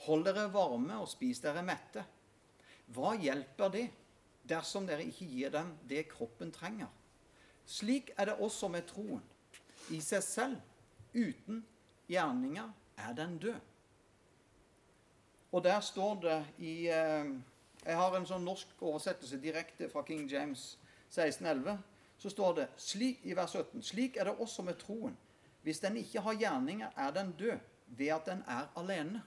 Hold dere varme og spis dere mette. Hva hjelper det dersom dere ikke gir dem det kroppen trenger? Slik er det også med troen. I seg selv, uten gjerninger, er den død. Og der står det i eh, Jeg har en sånn norsk oversettelse direkte fra King James 1611. så står det slik, i vers 17 Slik er det også med troen. Hvis den ikke har gjerninger, er den død ved at den er alene.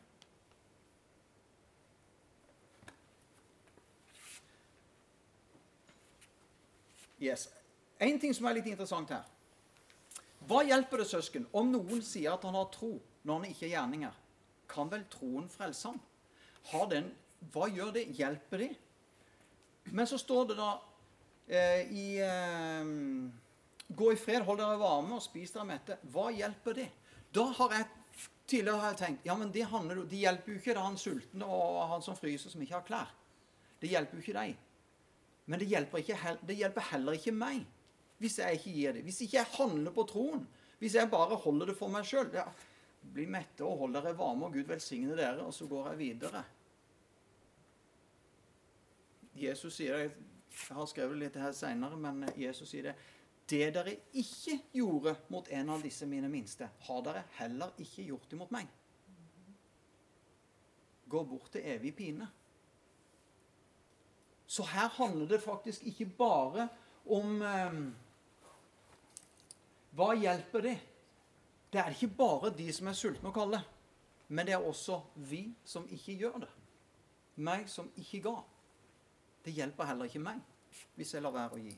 Yes. En ting som er litt interessant her. Hva hjelper det, søsken, om noen sier at han har tro når han ikke har gjerninger? Kan vel troen frelse han? Har den, hva gjør det? Hjelper det? Men så står det da eh, i eh, Gå i fred, hold dere varme og spis dere mette. Hva hjelper det? Da har jeg tidligere har jeg tenkt ja, men det, handler, de hjelper jo ikke da han sultne og han som fryser, som ikke har klær. Det hjelper jo ikke deg. Men det hjelper, ikke, det hjelper heller ikke meg hvis jeg ikke gir det. Hvis ikke jeg handler på troen. Hvis jeg bare holder det for meg sjøl. Ja, bli mette og hold dere varme, og Gud velsigne dere, og så går jeg videre. Jesus sier det, Jeg har skrevet litt her seinere, men Jesus sier det. Det dere ikke gjorde mot en av disse mine minste, har dere heller ikke gjort det mot meg. Gå bort til evig pine. Så her handler det faktisk ikke bare om eh, Hva hjelper det? Det er ikke bare de som er sultne og kalde, men det er også vi som ikke gjør det. Meg som ikke ga. Det hjelper heller ikke meg hvis jeg lar være å gi.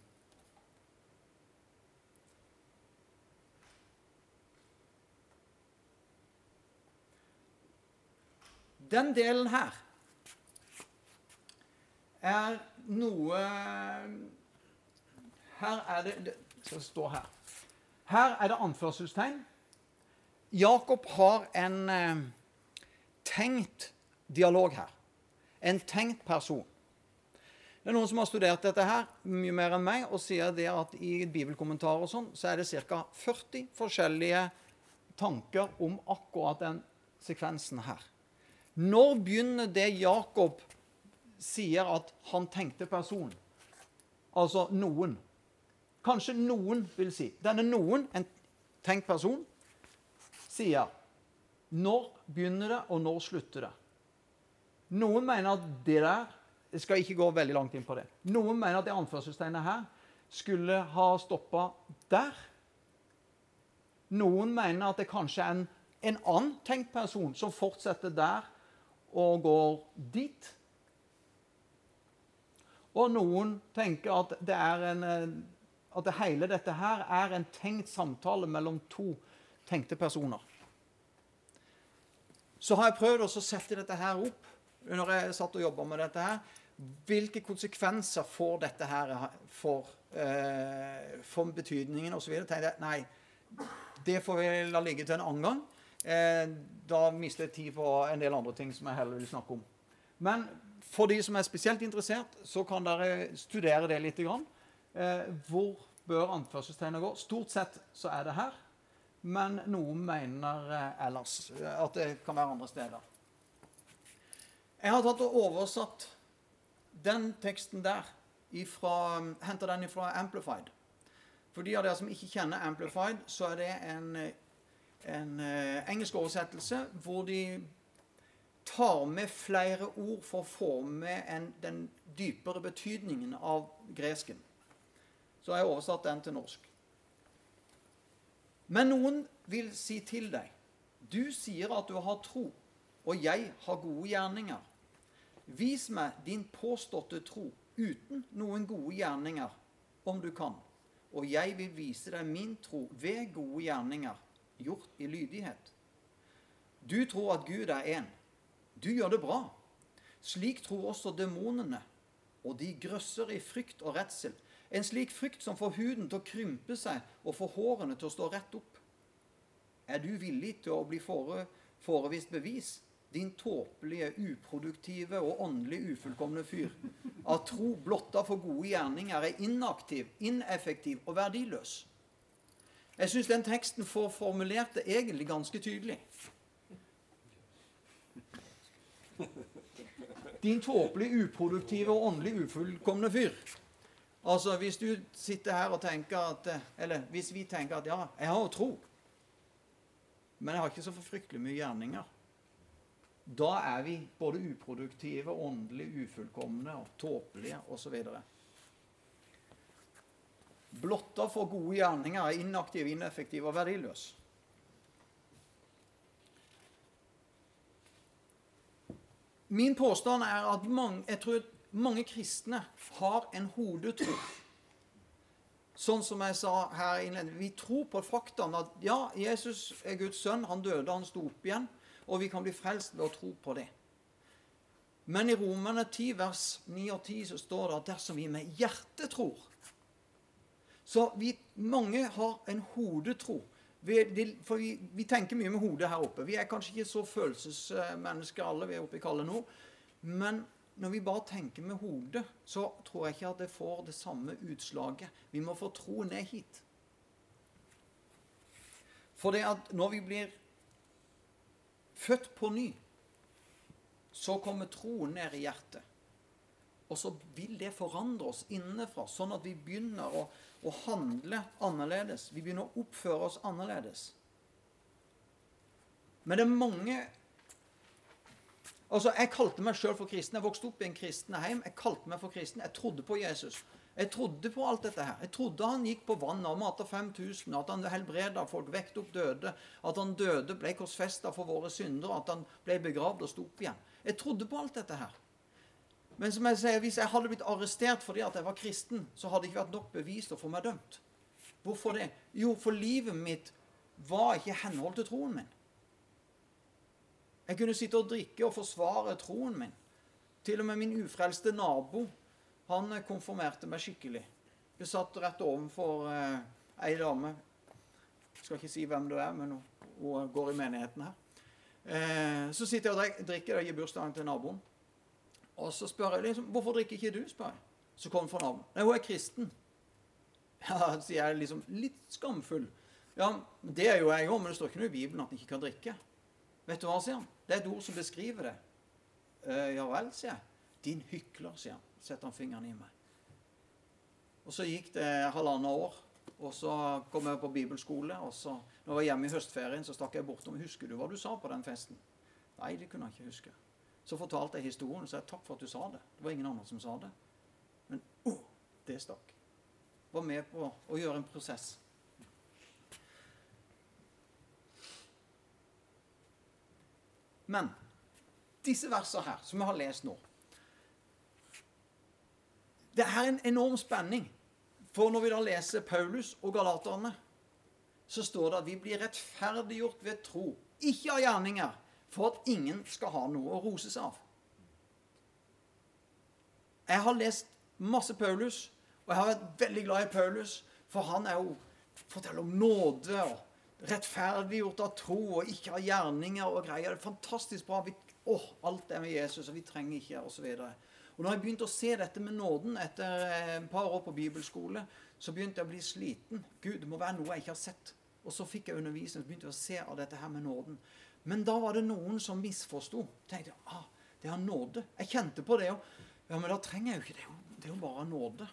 Den delen her er noe Her er det Det skal stå her. Her er det anførselstegn. Jakob har en eh, tenkt dialog her. En tenkt person. Det er Noen som har studert dette her mye mer enn meg, og sier det at i bibelkommentarer og sånn, så er det ca. 40 forskjellige tanker om akkurat den sekvensen her. Når begynner det Jakob sier at han tenkte person. Altså noen. Kanskje noen vil si. Denne noen, en tenkt person, sier Når begynner det, og når slutter det? Noen mener at det der Jeg skal ikke gå veldig langt inn på det. Noen mener at det anførselstegnet her skulle ha stoppa der. Noen mener at det kanskje er en, en annen tenkt person som fortsetter der og går dit. Og noen tenker at det, en, eh, at det hele dette her er en tenkt samtale mellom to tenkte personer. Så har jeg prøvd å sette dette her opp når jeg satt og jobba med dette her. Hvilke konsekvenser får dette her for, eh, for betydningen osv.? tenkte jeg nei, det får vi la ligge til en annen gang. Eh, da mister jeg tid på en del andre ting som jeg heller vil snakke om. Men for de som er spesielt interessert, så kan dere studere det litt. Eh, hvor bør anførselstegnet gå? Stort sett så er det her. Men noen mener eh, ellers at det kan være andre steder. Jeg har tatt og oversatt den teksten der ifra, henter den fra Amplified. For de av dere som ikke kjenner Amplified, så er det en, en engelsk oversettelse hvor de tar med flere ord for å få med en, den dypere betydningen av gresken. Så har jeg oversatt den til norsk. Men noen vil si til deg Du sier at du har tro, og jeg har gode gjerninger. Vis meg din påståtte tro uten noen gode gjerninger, om du kan. Og jeg vil vise deg min tro ved gode gjerninger, gjort i lydighet. Du tror at Gud er én. Du gjør det bra. Slik tror også demonene, og de grøsser i frykt og redsel. En slik frykt som får huden til å krympe seg og får hårene til å stå rett opp. Er du villig til å bli fore, forevist bevis, din tåpelige, uproduktive og åndelig ufullkomne fyr? At tro blotta for gode gjerninger er inaktiv, ineffektiv og verdiløs. Jeg syns den teksten får formulert det egentlig ganske tydelig. Din tåpelig, uproduktive og åndelig ufullkomne fyr. Altså, Hvis du sitter her og tenker at Eller hvis vi tenker at ja, jeg har jo tro, men jeg har ikke så forfryktelig mye gjerninger. Da er vi både uproduktive, åndelig ufullkomne og tåpelige osv. blotta for gode gjerninger, er inaktiv, ineffektiv og verdiløs. Min påstand er at mange, jeg tror mange kristne har en hodetro. Sånn som jeg sa her innledningsvis. Vi tror på faktaen at ja, Jesus er Guds sønn. Han døde, han sto opp igjen. Og vi kan bli frelst ved å tro på det. Men i Romerne 10, vers 9 og 10 så står det at dersom vi med hjertet tror Så vi, mange har en hodetro. Vi, for vi, vi, tenker mye med hodet her oppe. Vi er kanskje ikke så følelsesmennesker alle, vi er oppe i kalde nå. Men når vi bare tenker med hodet, så tror jeg ikke at det får det samme utslaget. Vi må få tro ned hit. For det at når vi blir født på ny, så kommer troen ned i hjertet. Og så vil det forandre oss innenfra, sånn at vi begynner å å handle annerledes. Vi begynner å oppføre oss annerledes. Men det er mange Altså, Jeg kalte meg sjøl for kristen. Jeg vokste opp i en kristen hjem. Jeg kalte meg for kristen. Jeg trodde på Jesus. Jeg trodde på alt dette her. Jeg trodde han gikk på vannet og mata 5000, at han helbreda folk, vekte opp døde, at han døde, ble korsfesta for våre synder, at han ble begravd og sto opp igjen. Jeg trodde på alt dette her. Men som jeg sier, hvis jeg hadde blitt arrestert fordi at jeg var kristen, så hadde det ikke vært nok bevis til å få meg dømt. Hvorfor det? Jo, for livet mitt var ikke henhold til troen min. Jeg kunne sitte og drikke og forsvare troen min. Til og med min ufrelste nabo han konfirmerte meg skikkelig. Jeg satt rett ovenfor eh, ei dame. Jeg skal ikke si hvem det er, men hun går i menigheten her. Eh, så sitter jeg og drikker og gir bursdagen til naboen. Og så spør jeg liksom, 'Hvorfor drikker ikke du?' spør jeg. Så kommer for navn. 'Nei, hun er kristen.' Ja, sier jeg liksom litt skamfull. Ja, det er jo jeg òg, men det står ikke noe i Bibelen at en ikke kan drikke. Vet du hva, sier han? Det er et ord som beskriver det. Eh, ja vel, sier jeg. Din hykler, sier han. Setter han fingeren i meg. Og så gikk det halvannet år, og så kom jeg på bibelskole. og så, når jeg var hjemme i høstferien, så stakk jeg bortom. 'Husker du hva du sa på den festen?' Nei, det kunne han ikke huske. Så fortalte jeg historien og sa takk for at du sa det. Det var ingen andre som sa det. Men oh, det stakk. Var med på å gjøre en prosess. Men disse versene her, som vi har lest nå Det er en enorm spenning. For når vi da leser Paulus og galaterne, så står det at vi blir rettferdiggjort ved tro. Ikke av gjerninger, for at ingen skal ha noe å rose seg av. Jeg har lest masse Paulus, og jeg har vært veldig glad i Paulus, for han er jo forteller om nåde og rettferdiggjort av tro og ikke av gjerninger og greier. Det er fantastisk bra. Vi, åh, alt er med Jesus, og vi trenger ikke osv. Og når jeg begynte å se dette med nåden etter et eh, par år på bibelskole, så begynte jeg å bli sliten. Gud, det må være noe jeg ikke har sett. Og så fikk jeg undervisning, så begynte jeg å se av dette her med nåden. Men da var det noen som misforsto. Tenkte ah, det er nåde. Jeg kjente på det òg. Ja, men da trenger jeg jo ikke det. Det er jo bare nåde.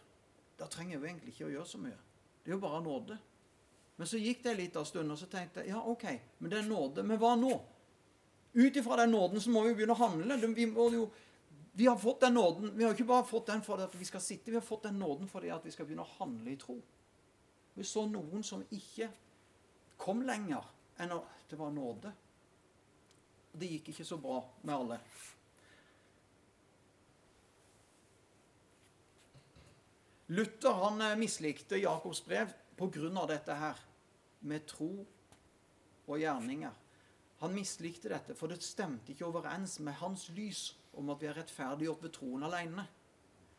Da trenger jeg jo egentlig ikke å gjøre så mye. Det er jo bare nåde. Men så gikk det en liten stund, og så tenkte jeg ja, OK, men det er nåde. Men hva nå? Ut ifra den nåden så må vi jo begynne å handle. Vi, jo, vi har fått den nåden. Vi har ikke bare fått den for at vi skal sitte, vi har fått den nåden fordi at vi skal begynne å handle i tro. Vi så noen som ikke kom lenger enn at det var nåde. Det gikk ikke så bra med alle. Luther han eh, mislikte Jakobs brev pga. dette her med tro og gjerninger. Han mislikte dette, for det stemte ikke overens med hans lys om at vi er rettferdiggjort ved troen alene.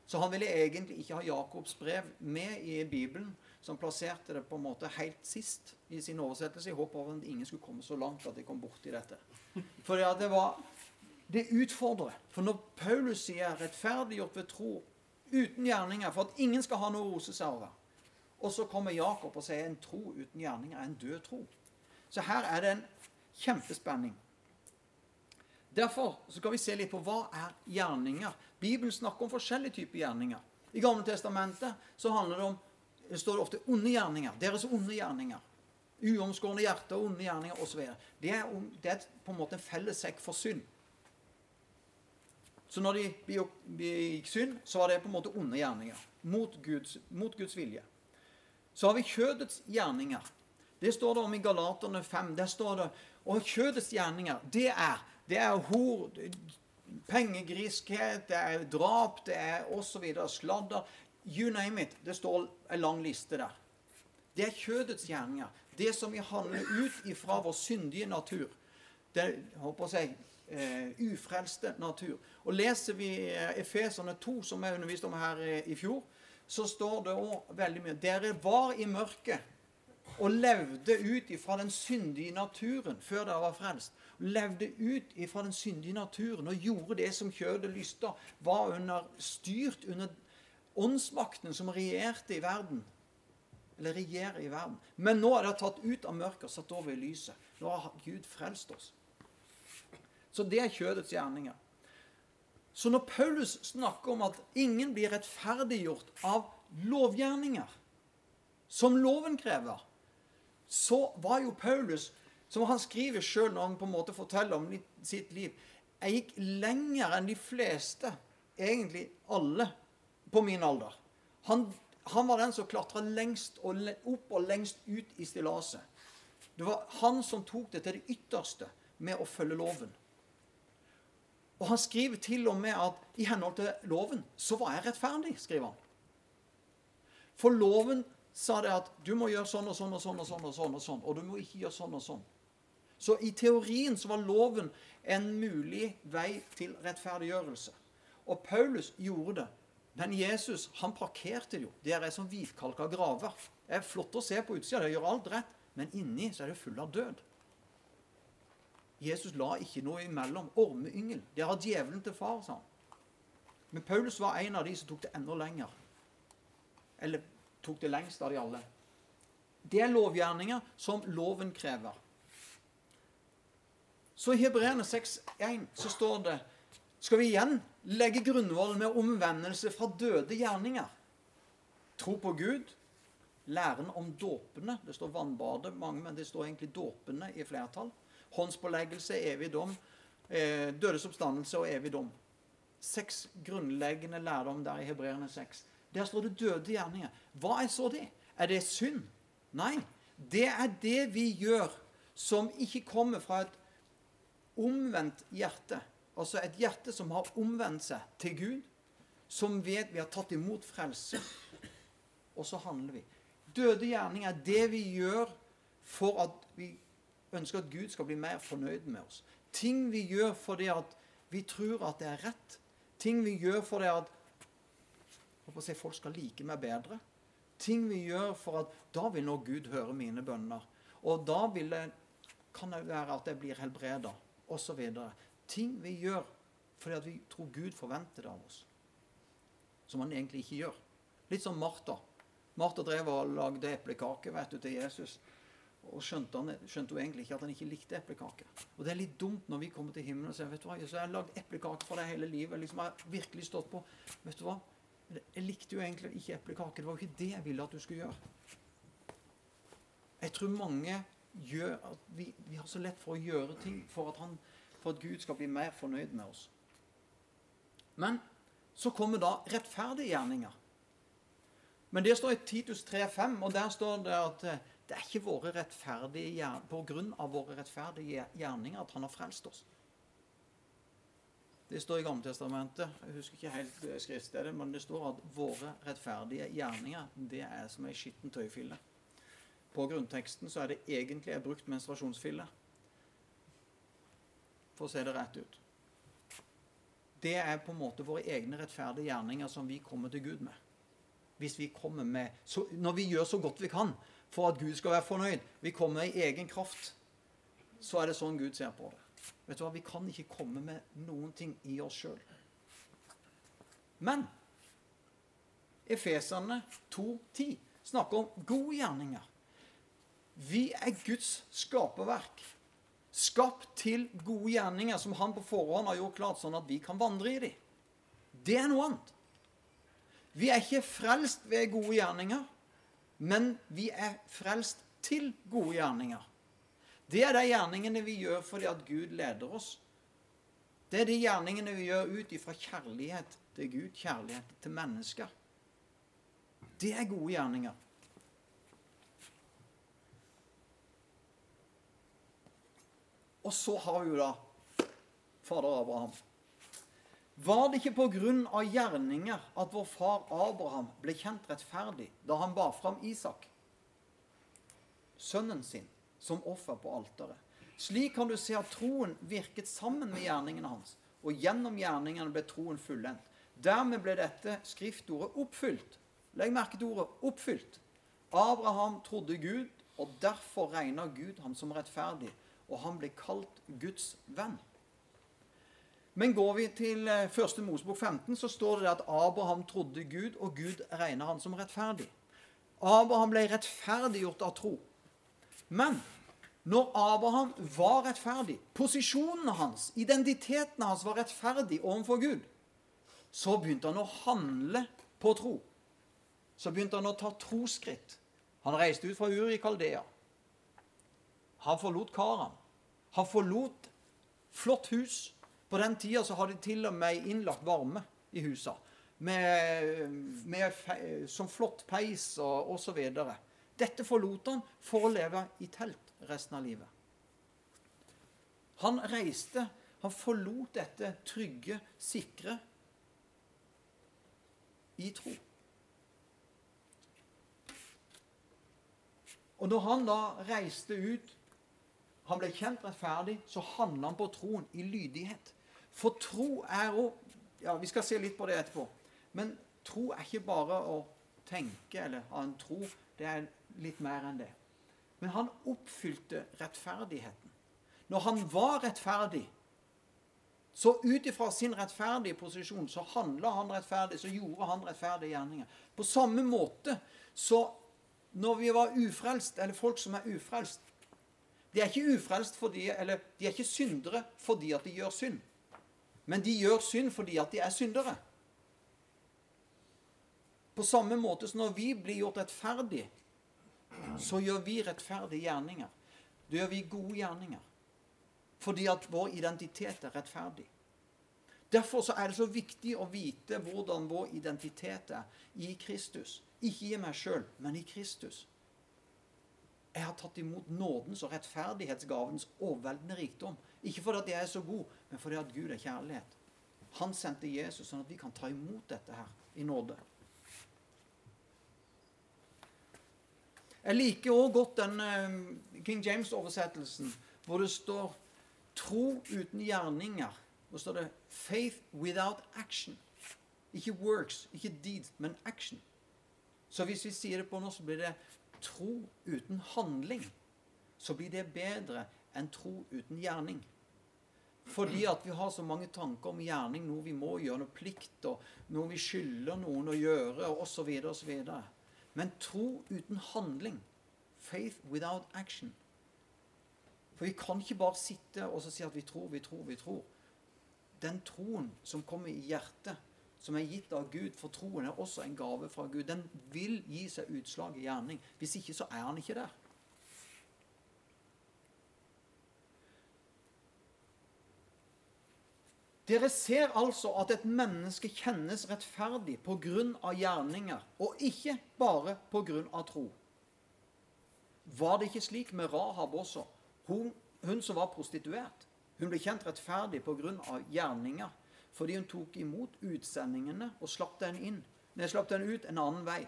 Så han ville egentlig ikke ha Jakobs brev med i Bibelen, som plasserte det på en måte helt sist i sin oversettelse, i håp om at ingen skulle komme så langt at de kom borti dette. For ja, det var Det utfordrer. For når Paulus sier 'rettferdiggjort ved tro uten gjerninger', for at ingen skal ha noe å rose seg over, og så kommer Jakob og sier 'en tro uten gjerninger er en død tro'. Så her er det en kjempespenning. Derfor skal vi se litt på hva er gjerninger. Bibelen snakker om forskjellige typer gjerninger. I Gamle Testamentet så handler det om det står ofte onde gjerninger. Deres onde gjerninger. Uomskårne hjerter, onde gjerninger osv. Det, det er på en måte en fellessekk for synd. Så når de begikk synd, så var det på en måte onde gjerninger. Mot Guds, mot Guds vilje. Så har vi kjødets gjerninger. Det står det om i Galaterne 5. Der står det Og kjødets gjerninger, det er det er hor, pengegriskhet, det er drap, det er osv. Sladder. You name it. Det står en lang liste der. Det er kjødets gjerninger. Det som vi handler ut ifra vår syndige natur. Det håper jeg, uh, ufrelste natur. Og Leser vi uh, Efeserne 2, som jeg underviste om her uh, i fjor, så står det òg veldig mye Dere var i mørket og levde ut ifra den syndige naturen før dere var frelst. Levde ut ifra den syndige naturen og gjorde det som kjødet lysta. Var under, styrt under åndsmakten som regjerte i verden. Eller regjerer i verden. Men nå er det tatt ut av mørket og satt over i lyset. Nå har Gud frelst oss. Så det er kjødets gjerninger. Så når Paulus snakker om at ingen blir rettferdiggjort av lovgjerninger, som loven krever, så var jo Paulus, som han skriver sjøl når han på en måte forteller om sitt liv Jeg gikk lenger enn de fleste, egentlig alle, på min alder. Han, han var den som klatra lengst og opp og lengst ut i stillaset. Det var han som tok det til det ytterste med å følge loven. Og han skriver til og med at i henhold til loven så var jeg rettferdig, skriver han. For loven sa det at du må gjøre sånn og sånn og sånn og sånn, og sånn, og sånn, og du må ikke gjøre sånn og sånn. Så i teorien så var loven en mulig vei til rettferdiggjørelse. Og Paulus gjorde det. Men Jesus han parkerte det jo. Det er som hvitkalka graver. Det er flott å se på utsida, det gjør alt rett, men inni så er det full av død. Jesus la ikke noe imellom. Ormeyngel. Det har djevelen til far, sa han. Men Paulus var en av de som tok det enda lenger. Eller tok det lengst av de alle. Det er lovgjerninger som loven krever. Så i Hebreerne 6,1 så står det skal vi igjen legge grunnvollen med omvendelse fra døde gjerninger. Tro på Gud, læren om dåpene. Det står vannbadet mange, men det står egentlig dåpene i flertall. Håndspåleggelse, evig dom. Eh, dødes oppstandelse og evig dom. Seks grunnleggende lærdom der i Hebreerne 6. Der står det døde gjerninger. Hva er så det? Er det synd? Nei. Det er det vi gjør som ikke kommer fra et omvendt hjerte. Altså et hjerte som har omvendt seg til Gud, som vet vi har tatt imot frelse. Og så handler vi. Døde gjerninger er det vi gjør for at vi ønsker at Gud skal bli mer fornøyd med oss. Ting vi gjør fordi at vi tror at det er rett. Ting vi gjør fordi at håper si, folk skal like meg bedre. Ting vi gjør for at da vil nå Gud høre mine bønner. Og da vil det, kan det være at jeg blir helbreda, osv. Ting vi gjør fordi at vi tror Gud forventer det av oss. Som han egentlig ikke gjør. Litt som Martha. Martha drev og lagde eplekake vet du, til Jesus. Og skjønte, han, skjønte, hun egentlig ikke at han ikke likte eplekake. Og det er litt dumt når vi kommer til himmelen og sier vet du hva, Jesus, jeg har lagd eplekake for deg hele livet. liksom Jeg har virkelig stått på. Vet du hva? Jeg likte jo egentlig ikke eplekake. Det var jo ikke det jeg ville at du skulle gjøre. Jeg tror mange gjør at vi, vi har så lett for å gjøre ting for at, han, for at Gud skal bli mer fornøyd med oss. Men så kommer da rettferdige gjerninger. Men det står i Titus 3,5, og der står det at eh, det er ikke våre rettferdige, på grunn av våre rettferdige gjerninger at han har frelst oss. Det står i Gammeltestamentet, jeg husker ikke helt eh, skriftstedet, men det står at våre rettferdige gjerninger det er som ei skitten tøyfille. På grunnteksten så er det egentlig brukt menstruasjonsfille. For å se det rett ut. Det er på en måte våre egne rettferdige gjerninger som vi kommer til Gud med. Hvis vi kommer med, så, Når vi gjør så godt vi kan, for at Gud skal være fornøyd. Vi kommer i egen kraft. Så er det sånn Gud ser på det. Vet du hva? Vi kan ikke komme med noen ting i oss sjøl. Men Efeserne 2,10 snakker om gode gjerninger. Vi er Guds skaperverk. Skapt til gode gjerninger som han på forhånd har gjort klart, sånn at vi kan vandre i dem. Det er noe annet. Vi er ikke frelst ved gode gjerninger. Men vi er frelst til gode gjerninger. Det er de gjerningene vi gjør fordi at Gud leder oss. Det er de gjerningene vi gjør ut ifra kjærlighet til Gud, kjærlighet til mennesker. Det er gode gjerninger. Og så har vi jo da fader Abraham. Var det ikke på grunn av gjerninger at vår far Abraham ble kjent rettferdig da han bar fram Isak, sønnen sin, som offer på alteret? Slik kan du se at troen virket sammen med gjerningene hans, og gjennom gjerningene ble troen fullendt. Dermed ble dette skriftordet oppfylt. Legg merke til ordet 'oppfylt'. Abraham trodde Gud, og derfor regna Gud ham som rettferdig, og han ble kalt Guds venn. Men går vi til 1. Eh, Mosebok 15, så står det at Abraham trodde Gud, og Gud regna han som rettferdig. Abraham ble rettferdiggjort av tro. Men når Abraham var rettferdig, posisjonen hans, identiteten hans var rettferdig overfor Gud, så begynte han å handle på tro. Så begynte han å ta troskritt. Han reiste ut fra Uri i Kaldea. Han forlot Karan. Han forlot flott hus. På den tida så hadde de til og med innlagt varme i husa. Med, med, som flott peis og osv. Dette forlot han for å leve i telt resten av livet. Han reiste, han forlot dette trygge, sikre i tro. Og når han da reiste ut, han ble kjent rettferdig, så handla han på troen i lydighet. For tro er å Ja, vi skal se litt på det etterpå. Men tro er ikke bare å tenke eller ha en tro. Det er litt mer enn det. Men han oppfylte rettferdigheten. Når han var rettferdig, så ut ifra sin rettferdige posisjon så handla han rettferdig, så gjorde han rettferdige gjerninger. På samme måte så når vi var ufrelst, eller folk som er ufrelst De er ikke ufrelst fordi, eller de er ikke syndere fordi at de gjør synd. Men de gjør synd fordi at de er syndere. På samme måte som når vi blir gjort rettferdig, så gjør vi rettferdige gjerninger. Da gjør vi gode gjerninger. Fordi at vår identitet er rettferdig. Derfor så er det så viktig å vite hvordan vår identitet er i Kristus. Ikke i meg sjøl, men i Kristus. Jeg har tatt imot nådens og rettferdighetsgavens overveldende rikdom. Ikke fordi at jeg er så god, men fordi at Gud er kjærlighet. Han sendte Jesus sånn at vi kan ta imot dette her i nåde. Jeg liker òg godt den uh, King James-oversettelsen hvor det står 'tro uten gjerninger'. Hvor står det 'faith without action'. Ikke works, ikke deeds, men action. Så hvis vi sier det på norsk, så blir det 'tro uten handling'. Så blir det bedre enn tro uten gjerning. Fordi at vi har så mange tanker om gjerning, noe vi må gjøre, noe plikt, og noe vi skylder noen å gjøre, osv., osv. Men tro uten handling. Faith without action. For vi kan ikke bare sitte og si at vi tror, vi tror, vi tror. Den troen som kommer i hjertet, som er gitt av Gud, for troen er også en gave fra Gud, den vil gi seg utslag i gjerning. Hvis ikke, så er han ikke der. Dere ser altså at et menneske kjennes rettferdig av gjerninger, og ikke bare av tro. Var det ikke slik med Rahab også? Hun, hun som var prostituert. Hun ble kjent rettferdig av gjerninger, fordi hun tok imot utsendingene og slapp den inn. Nei, slapp den ut en annen vei.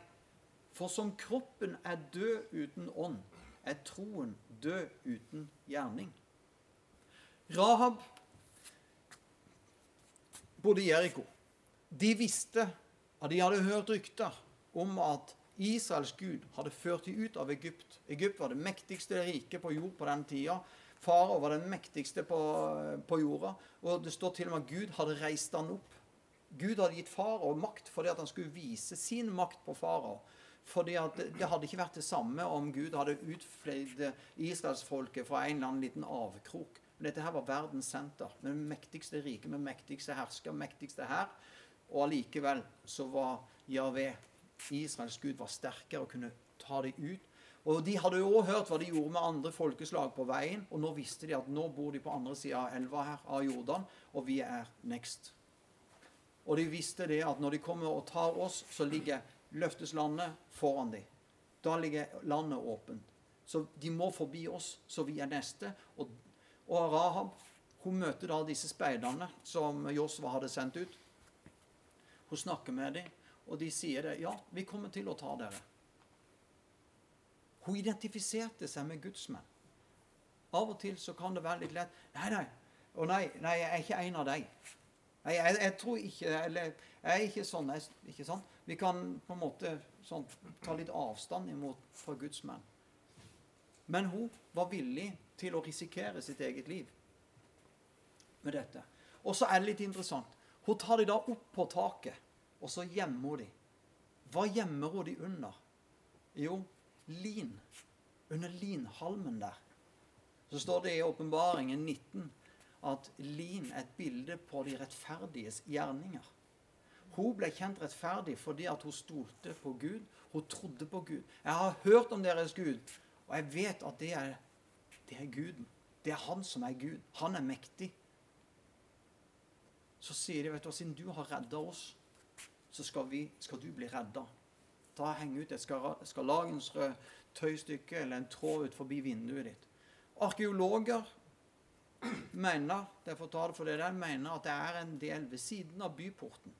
For som kroppen er død uten ånd, er troen død uten gjerning. Rahab bodde i Jeriko. De visste at de hadde hørt rykter om at Israels gud hadde ført dem ut av Egypt. Egypt var det mektigste riket på jord på den tida. Farao var den mektigste på, på, jorda. Og det står til og med at Gud hadde reist han opp. Gud hadde gitt farao makt fordi at han skulle vise sin makt på farao. Fordi at Det hadde ikke vært det samme om Gud hadde utfleid israelsfolket fra en eller annen liten avkrok. Men dette her var verdens senter. Med det mektigste riket, med mektigste hersker, mektigste hær. Og allikevel så var Javé, Israels gud, var sterkere og kunne ta dem ut. Og De hadde jo òg hørt hva de gjorde med andre folkeslag på veien. Og nå visste de at nå bor de på andre sida av elva her, av Jordan, og vi er next. Og de visste det at når de kommer og tar oss, så ligger løfteslandet foran dem. Da ligger landet åpent. Så de må forbi oss, så vi er neste. Og Og Rahab hun møter da disse speiderne som Josva hadde sendt ut. Hun snakker med dem, og de sier det. 'Ja, vi kommer til å ta dere.' Hun identifiserte seg med gudsmenn. Av og til så kan det være litt lett 'Nei, nei, og nei, nei jeg er ikke en av deg.' Nei, jeg, jeg tror ikke Eller jeg er ikke sånn. Jeg, ikke sant? Vi kan på en måte sånn, ta litt avstand imot fra Guds menn. Men hun var villig til å risikere sitt eget liv med dette. Og så er det litt interessant. Hun tar de da opp på taket, og så gjemmer hun de. Hva gjemmer hun de under? Jo, lin. Under linhalmen der. Så står det i Åpenbaringen 19 at lin er et bilde på de rettferdiges gjerninger. Hun ble kjent rettferdig fordi at hun stolte på Gud. Hun trodde på Gud. Jeg har hørt om deres Gud, og jeg vet at det er, det er Guden. Det er Han som er Gud. Han er mektig. Så sier de, vet du hva, siden du har redda oss, så skal, vi, skal du bli redda. Ta henge ut et skarlagensrød tøystykke eller en tråd ut forbi vinduet ditt. Arkeologer mener derfor tar det for det der, mener at det er en del ved siden av byporten.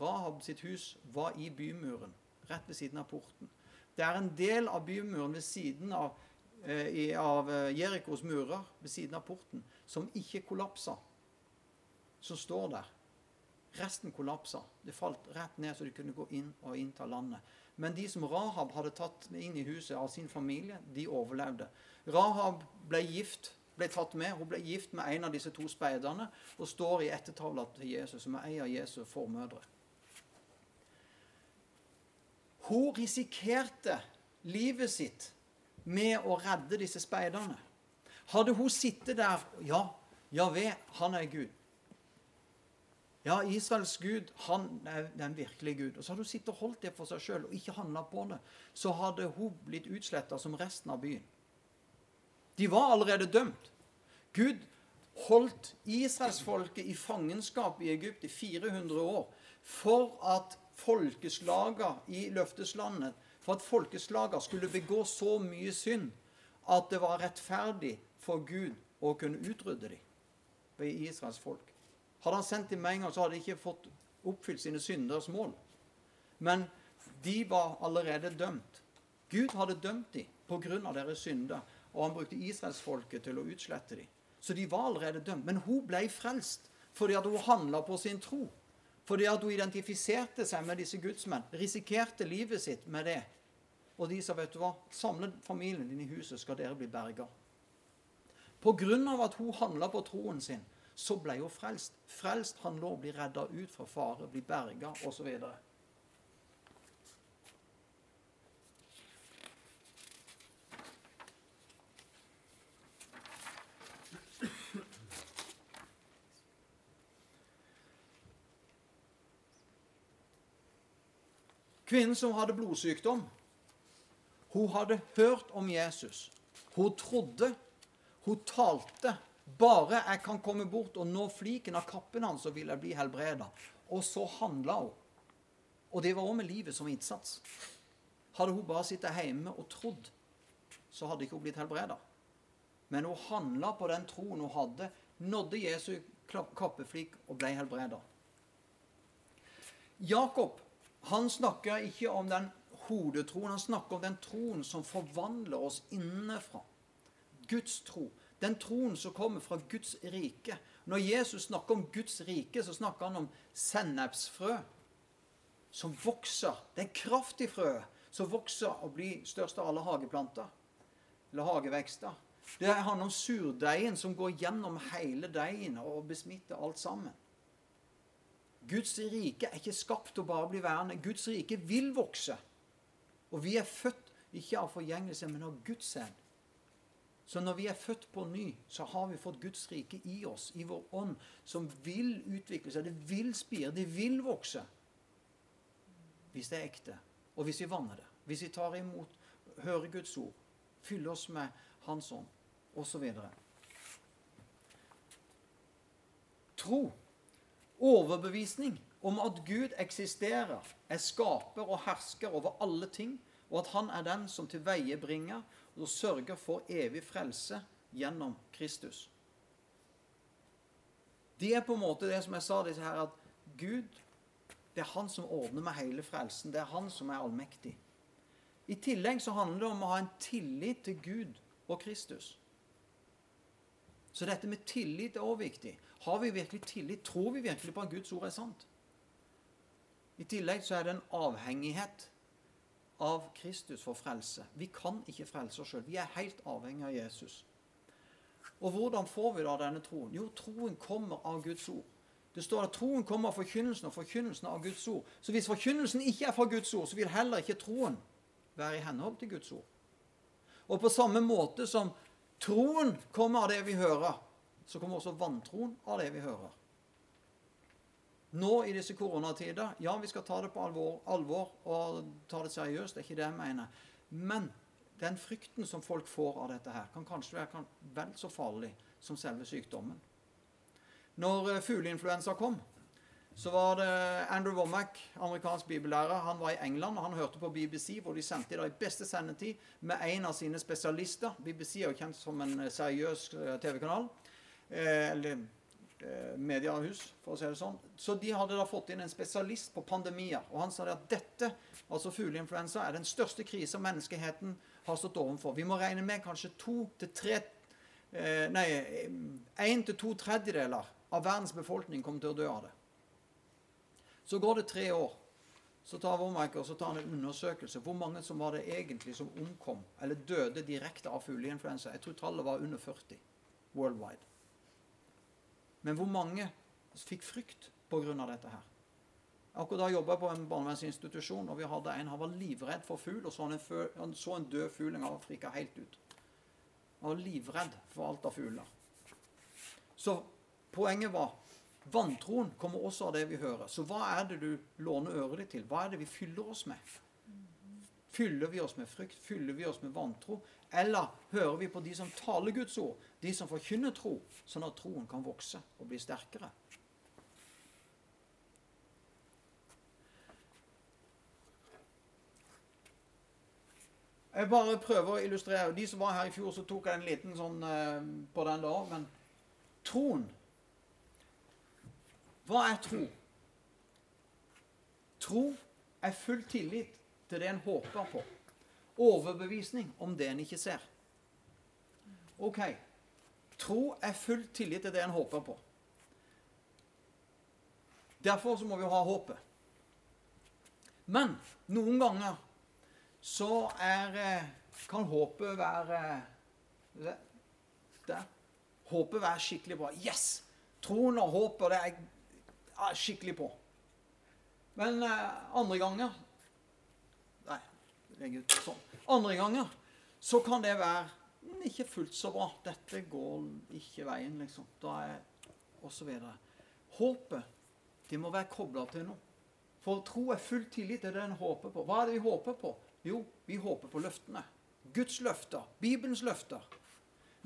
Rahab sitt hus var i bymuren, rett ved siden av porten. Det er en del av bymuren ved siden av, eh, av eh, Jerikos murer, ved siden av porten, som ikke kollapsa. Som står der. Resten kollapsa. Det falt rett ned, så de kunne gå inn og innta landet. Men de som Rahab hadde tatt inn i huset av sin familie, de overlevde. Rahab ble gift, ble tatt med. Hun ble gift med en av disse to speiderne og står i ettertavla til Jesus, som er en av Jesu formødre. Hun risikerte livet sitt med å redde disse speiderne. Hadde hun sittet der Ja, Javé, han er Gud. Ja, Israels Gud, han er den virkelige Gud. Og så hadde hun sittet og holdt det for seg sjøl og ikke handla på det. Så hadde hun blitt utsletta som resten av byen. De var allerede dømt. Gud holdt israelsfolket i fangenskap i Egypt i 400 år for at folkeslaga i løfteslandet for at folkeslaga skulle begå så mye synd at det var rettferdig for Gud å kunne utrydde dem ved Israels folk. Hadde han sendt dem med en gang, så hadde de ikke fått oppfylt sine synders mål. Men de var allerede dømt. Gud hadde dømt dem pga. deres synder. Og han brukte israelsfolket til å utslette dem. Så de var allerede dømt. Men hun ble frelst fordi at hun handla på sin tro. Fordi at hun identifiserte seg med disse gudsmenn. Risikerte livet sitt med det. Og de sa, vet du hva, samle familien din i huset, skal dere bli berga. Pga. at hun handla på troen sin, så ble hun frelst. Frelst handler om å bli redda ut fra fare, bli berga osv. Kvinnen som hadde blodsykdom, hun hadde hørt om Jesus. Hun trodde, hun talte. Bare jeg kan komme bort og nå fliken av kappen hans, så vil jeg bli helbreda. Og så handla hun. Og det var òg med livet som innsats. Hadde hun bare sittet hjemme og trodd, så hadde ikke hun blitt helbreda. Men hun handla på den troen hun hadde, nådde Jesu kappeflik og ble helbreda. Jakob han snakker ikke om den hodetroen, han snakker om den troen som forvandler oss innenfra. Guds tro. Den troen som kommer fra Guds rike. Når Jesus snakker om Guds rike, så snakker han om sennepsfrø som vokser. Det er kraft i som vokser og blir størst av alle hageplanter. Eller hagevekster. Det handler om surdeigen som går gjennom hele deigen og besmitter alt sammen. Guds rike er ikke skapt til å bare bli værende. Guds rike vil vokse. Og vi er født ikke av forgjengelse, men av Guds sæd. Så når vi er født på ny, så har vi fått Guds rike i oss, i vår ånd, som vil utvikle seg. Det vil spire, det vil vokse. Hvis det er ekte, og hvis vi vanner det. Hvis vi tar imot, hører Guds ord, fyller oss med Hans ånd, osv. Tro overbevisning om at Gud eksisterer, er skaper og hersker over alle ting, og at han er den som til veie bringer og sørge for evig frelse gjennom Kristus. Det er på en måte det som jeg sa, disse her, at Gud det er han som ordner med hele frelsen. Det er han som er allmektig. I tillegg så handler det om å ha en tillit til Gud og Kristus. Så dette med tillit er også viktig. Har vi virkelig tillit? Tror vi virkelig på at Guds ord er sant? I tillegg så er det en avhengighet av Kristus for frelse. Vi kan ikke frelse oss sjøl. Vi er helt avhengig av Jesus. Og hvordan får vi da denne troen? Jo, troen kommer av Guds ord. Det står at troen kommer av forkynnelsen, og forkynnelsen av Guds ord. Så hvis forkynnelsen ikke er fra Guds ord, så vil heller ikke troen være i henhold til Guds ord. Og på samme måte som troen kommer av det vi hører, så kommer også vantroen av det vi hører. Nå i disse koronatider Ja, vi skal ta det på alvor, alvor og ta det seriøst. Det er ikke det jeg mener. Men den frykten som folk får av dette her, kan kanskje være vel så farlig som selve sykdommen. Når eh, fugleinfluensa kom, så var det Andrew Womack, amerikansk bibellærer. Han var i England og han hørte på BBC, hvor de sendte i beste sendetid med en av sine spesialister. BBC er jo kjent som en eh, seriøs eh, TV-kanal. eller mediehus, for å si det sånn. Så de hadde da fått inn en spesialist på pandemier. Og han sa at dette, altså fugleinfluensa, er den største krisa menneskeheten har stått overfor. Vi må regne med kanskje to til tre Nei, én til to tredjedeler av verdens befolkning kommer til å dø av det. Så går det tre år. Så tar Wormaker så tar han en undersøkelse. Hvor mange som var det egentlig som omkom eller døde direkte av fugleinfluensa? Jeg tror tallet var under 40 worldwide. Men hvor mange fikk frykt pga. dette her? Akkurat da jobba jeg på en barnevernsinstitusjon, og vi hadde en han var livredd for fugl. og så han, en, han så en død fugl og frika helt ut. Han var livredd for alt av fugler. Så Poenget var vantroen kommer også av det vi hører. Så hva er det du låner øret ditt til? Hva er det vi fyller oss med? Fyller vi oss med frykt? Fyller vi oss med vantro? Eller hører vi på de som taler Guds ord, de som forkynner tro, sånn at troen kan vokse og bli sterkere? Jeg bare prøver å illustrere. De som var her i fjor, så tok jeg en liten sånn eh, på den da. Men troen hva er tro? Tro er full tillit til det en håper på. Overbevisning om det en ikke ser. OK. Tro er full tillit til det en håper på. Derfor så må vi ha håpet. Men noen ganger så er, eh, kan håpet være der. Håpet være skikkelig bra. Yes! Troen og håpet det er jeg skikkelig på. Men eh, andre ganger legg ut sånn. Andre ganger så kan det være ikke fullt så bra. Dette går ikke veien, liksom. Da er Og så videre. Håpet, det må være kobla til noe. For tro er full tillit til det en håper på. Hva er det vi håper på? Jo, vi håper på løftene. Guds løfter. Bibelens løfter.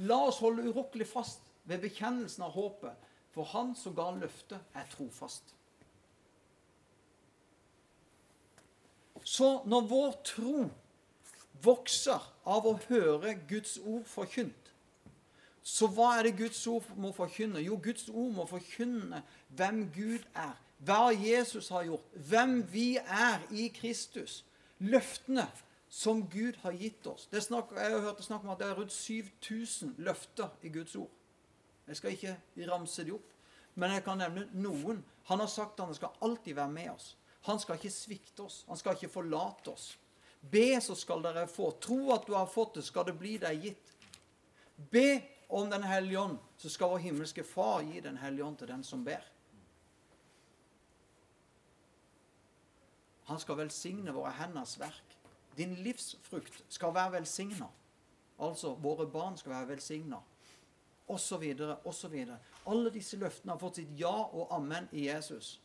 La oss holde urokkelig fast ved bekjennelsen av håpet for han som ga løftet, er trofast. Så når vår tro vokser av å høre Guds ord forkynt, så hva er det Guds ord må forkynne? Jo, Guds ord må forkynne hvem Gud er, hva Jesus har gjort, hvem vi er i Kristus. Løftene som Gud har gitt oss. Snakk, jeg det snakk om at det er rundt 7000 løfter i Guds ord. Jeg skal ikke ramse de opp, men jeg kan nevne noen. Han har sagt at han skal alltid være med oss. Han skal ikke svikte oss. Han skal ikke forlate oss. Be, så skal dere få. Tro at du har fått det, skal det bli deg gitt. Be om Den hellige ånd, så skal vår himmelske Far gi Den hellige ånd til den som ber. Han skal velsigne våre henders verk. Din livsfrukt skal være velsigna. Altså, våre barn skal være velsigna så videre. Alle disse løftene har fått sitt ja og amen i Jesus.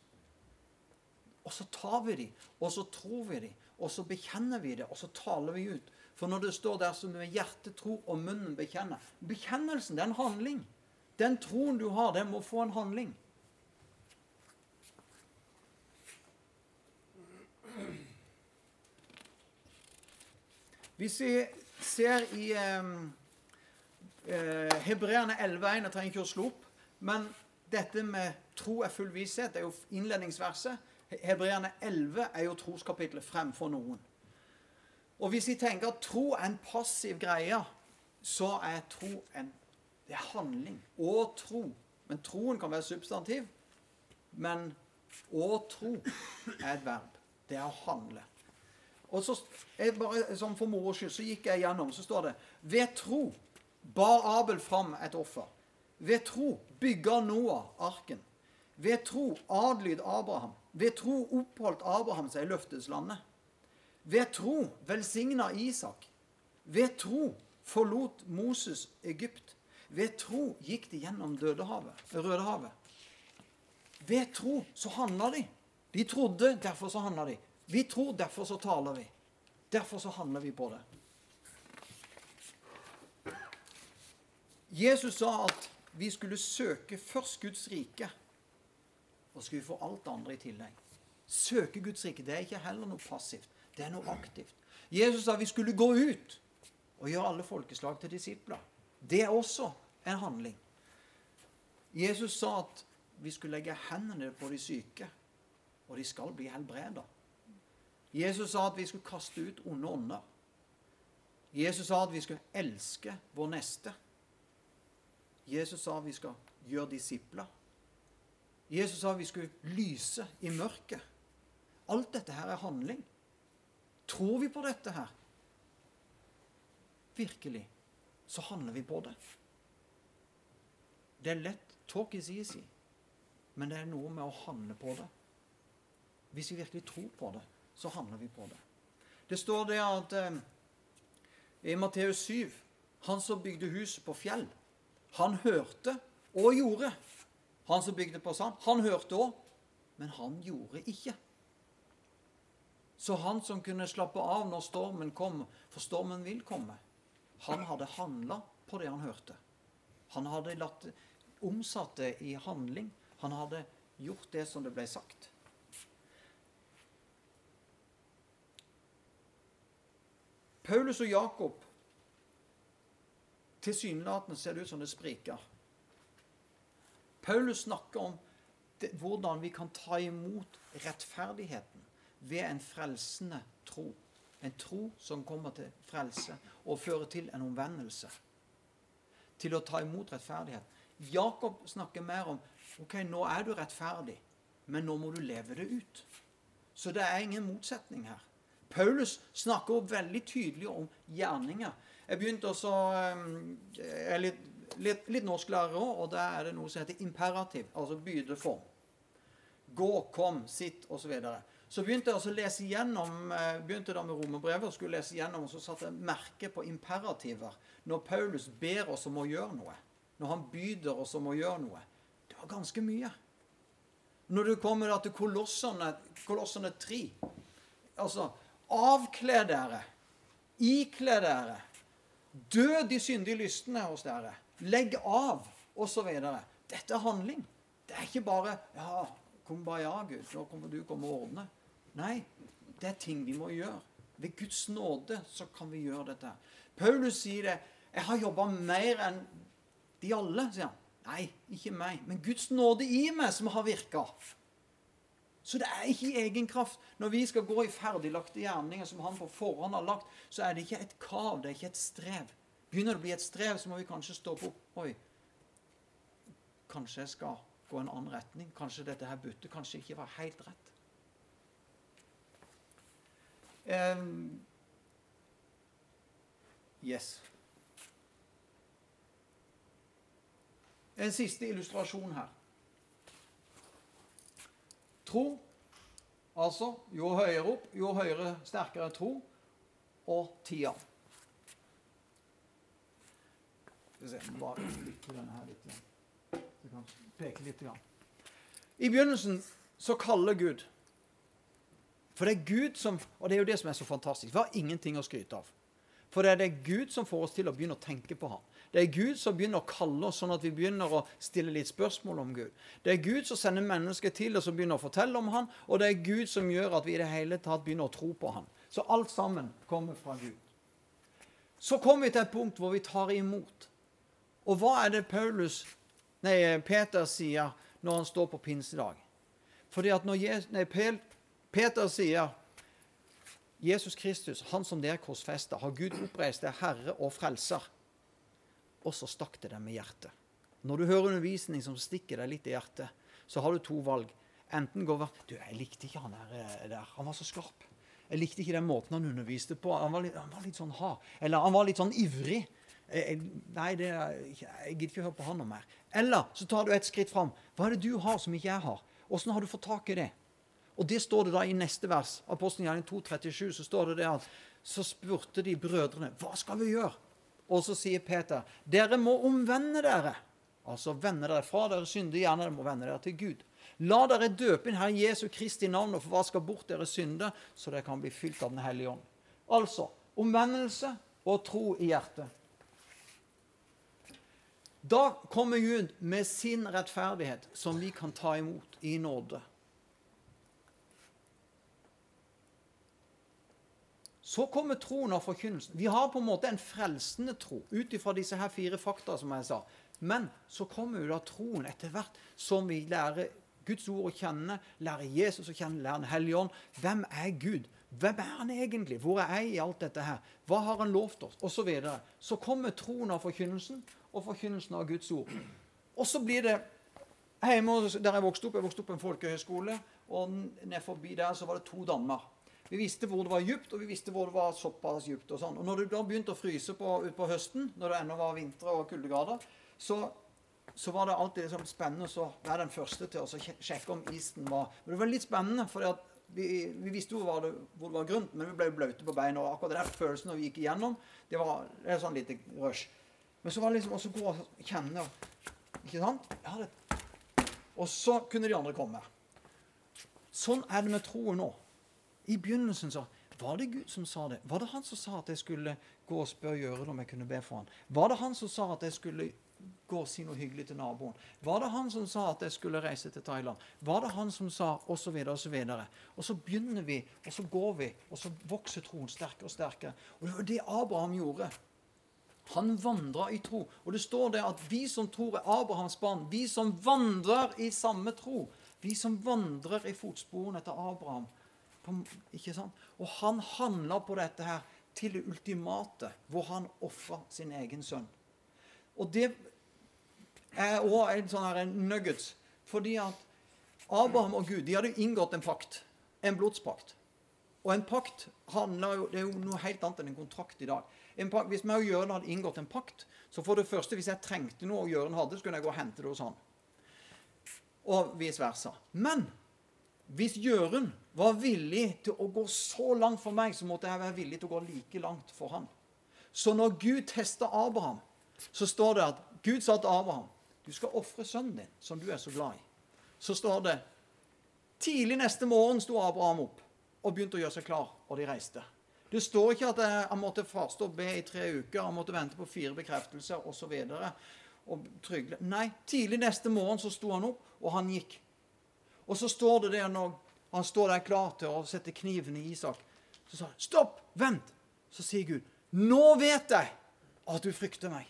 Og så tar vi dem, og så tror vi dem, og så bekjenner vi det, og så taler vi ut. For når det står der som med hjertet tror og munnen bekjenner Bekjennelsen, det er en handling. Den troen du har, den må få en handling. Hvis vi ser i um, eh, Hebreerne 11,1 Jeg trenger ikke å slå opp. Men dette med tro er full visshet, det er jo innledningsverset. Hebreerne 11 er jo troskapitlet fremfor noen. Og hvis vi tenker at tro er en passiv greie, så er tro en det er handling. Å tro. Men troen kan være substantiv. Men å tro er et verb. Det er å handle. Og så, jeg bare, sånn For moro skyld så gikk jeg gjennom, så står det Ved tro bar Abel fram et offer. Ved tro bygger Noah arken. Ved tro adlyd Abraham. Ved tro oppholdt Abraham seg i løfteslandet. Ved tro velsigna Isak. Ved tro forlot Moses Egypt. Ved tro gikk de gjennom Rødehavet. Ved tro så handla de. De trodde, derfor så handla de. Vi tror, derfor så taler vi. Derfor så handler vi på det. Jesus sa at vi skulle søke først Guds rike, og skal vi få alt andre i tillegg. Søke Guds rike det er ikke heller noe passivt. Det er noe aktivt. Jesus sa vi skulle gå ut og gjøre alle folkeslag til disipler. Det er også en handling. Jesus sa at vi skulle legge hendene på de syke, og de skal bli helbreda. Jesus sa at vi skulle kaste ut onde ånder. Jesus sa at vi skulle elske vår neste. Jesus sa at vi skal gjøre disipler. Jesus sa vi skulle lyse i mørket. Alt dette her er handling. Tror vi på dette her? Virkelig, så handler vi på det. Det er lett. Talk is easy. Men det er noe med å handle på det. Hvis vi virkelig tror på det, så handler vi på det. Det står det at eh, i Matteus 7 Han som bygde huset på fjell, han hørte og gjorde. Han som bygde på sand, han hørte òg, men han gjorde ikke. Så han som kunne slappe av når stormen kom, for stormen vil komme, han hadde handla på det han hørte. Han hadde latt, omsatt det i handling. Han hadde gjort det som det ble sagt. Paulus og Jakob Tilsynelatende ser det ut som det spriker. Paulus snakker om det, hvordan vi kan ta imot rettferdigheten ved en frelsende tro. En tro som kommer til frelse og fører til en omvendelse. Til å ta imot rettferdighet. Jakob snakker mer om ok, nå er du rettferdig, men nå må du leve det ut. Så det er ingen motsetning her. Paulus snakker veldig tydelig om gjerninger. Jeg begynte også eh, Jeg er litt, litt, litt norsklærere òg, og der er det noe som heter imperativ, altså bydeform. Gå, kom, sitt, osv. Så, så begynte jeg å lese gjennom eh, begynte da med romerbrevet og skulle lese gjennom, og så satte jeg merke på imperativer når Paulus ber oss om å gjøre noe. Når han byder oss om å gjøre noe. Det var ganske mye. Når du kommer til Kolossene, Kolossene 3 Altså Avkle dere. Ikle dere. Dø de syndige lystne hos dere. Legg av, osv. Dette er handling. Det er ikke bare ja, kom bare ja, Gud, nå kommer du komme og ordne. Nei, det er ting vi må gjøre. Ved Guds nåde så kan vi gjøre dette. Paulus sier det. 'Jeg har jobba mer enn de alle', sier han. Nei, ikke meg, men Guds nåde i meg som har virka. Så det er ikke i egen kraft. Når vi skal gå i ferdiglagte gjerninger som han på forhånd har lagt, så er det ikke et krav, det er ikke et strev. Begynner det å bli et strev, så må vi kanskje stoppe opp. Oi, kanskje jeg skal gå en annen retning. Kanskje dette her butte kanskje ikke var helt rett. Um, yes. En siste illustrasjon her. Tro, altså jo høyere opp, jo høyere, sterkere tro, og tida. I begynnelsen så kaller Gud. For det er Gud som Og det er jo det som er så fantastisk. Vi har ingenting å skryte av. For det er det Gud som får oss til å begynne å tenke på ham. Det er Gud som begynner å kalle oss, sånn at vi begynner å stille litt spørsmål om Gud. Det er Gud som sender mennesker til oss og begynner å fortelle om han, og det er Gud som gjør at vi i det hele tatt begynner å tro på han. Så alt sammen kommer fra Gud. Så kommer vi til et punkt hvor vi tar imot. Og hva er det Paulus nei, Peter sier når han står på pinsedag. Fordi at når Jesus, nei, Peter sier Jesus Kristus, han som dere korsfesta, har Gud oppreist deg Herre og Frelser. Og så stakk det dem i hjertet. Når du hører undervisning som stikker deg litt i hjertet, så har du to valg. Enten går over Du, jeg likte ikke han. Eh, der. Han var så skarp. Jeg likte ikke den måten han underviste på. Han var litt, han var litt sånn hard. Eller han var litt sånn ivrig. Nei, det, jeg gidder ikke høre på han noe mer. Eller så tar du et skritt fram. Hva er det du har som ikke jeg har? Åssen har du fått tak i det? Og det står det da i neste vers. Apostelgjerningen 2,37 så står det det at så spurte de brødrene hva skal vi gjøre. Og så sier Peter dere må omvende dere. Altså vende dere fra dere syndige gjerne dere må vende dere til Gud. La dere døpe inn Herre Jesu Kristi navn og forvaske bort deres synder, så dere kan bli fylt av Den hellige ånd. Altså omvendelse og tro i hjertet. Da kommer Gud med sin rettferdighet, som vi kan ta imot i nåde. Så kommer troen og forkynnelsen. Vi har på en måte en frelsende tro ut ifra disse her fire fakta, som jeg sa. Men så kommer jo da troen etter hvert som vi lærer Guds ord å kjenne, lærer Jesus å kjenne, lærer Den hellige ånd. Hvem er Gud? Hvem er han egentlig? Hvor er jeg i alt dette her? Hva har han lovt oss? Og så videre. Så kommer troen av forkynnelsen og forkynnelsen av Guds ord. Og så blir det Hjemme der jeg vokste opp, jeg vokste opp på en folkehøyskole, og ned forbi der så var det to dammer. Vi visste hvor det var djupt, og vi visste hvor det var såpass djupt. Og sånn. Og når det da begynte å fryse på, utpå høsten, når det ennå var vintre og kuldegrader, så så var det alltid liksom spennende å være den første til å sjekke om isen var Men det var litt spennende, for vi, vi, visste hvor det, hvor det var grunt, men vi ble blaute på beina. Og akkurat den følelsen når vi gikk igjennom, det var det sånn lite rush. Men så var det liksom også gå og kjenne Ikke sant? Ja, det. Og så kunne de andre komme. Sånn er det med troen nå. I begynnelsen så var det Gud som sa det? Var det han som sa at jeg skulle gå og spørre Gjøre om jeg kunne be for han? Var det han som sa at jeg skulle gå og si noe hyggelig til naboen? Var det han som sa at jeg skulle reise til Thailand? Var det han som sa osv. osv.? Og så begynner vi, og så går vi, og så vokser troen sterkere og sterkere. Og det var det Abraham gjorde. Han vandra i tro. Og det står det at vi som tror er Abrahams barn, vi som vandrer i samme tro, vi som vandrer i fotsporene etter Abraham ikke sant? Og han handla på dette her til det ultimate, hvor han ofra sin egen sønn. Og det er òg en sånn her nuggets. Fordi at Abraham og Gud de hadde inngått en pakt. En blodspakt. Og en pakt handler jo, det er jo noe helt annet enn en kontrakt i dag. Pakt, hvis vi og Jørn hadde inngått en pakt, så for det første, hvis jeg trengte noe og Jørn hadde, så kunne jeg gå og hente det hos han. Og vice versa. Men hvis Jørund var villig til å gå så langt for meg, så måtte jeg være villig til å gå like langt for han. Så når Gud testa Abraham, så står det at Gud sa til Abraham du skal ofre sønnen din, som du er så glad i. Så står det Tidlig neste morgen sto Abraham opp og begynte å gjøre seg klar, og de reiste. Det står ikke at han måtte faste og be i tre uker, han måtte vente på fire bekreftelser osv. Nei, tidlig neste morgen så sto han opp, og han gikk. Og så står det der når han står der klar til å sette kniven i Isak, så sa han, 'Stopp! Vent!' Så sier Gud, 'Nå vet jeg at du frykter meg.'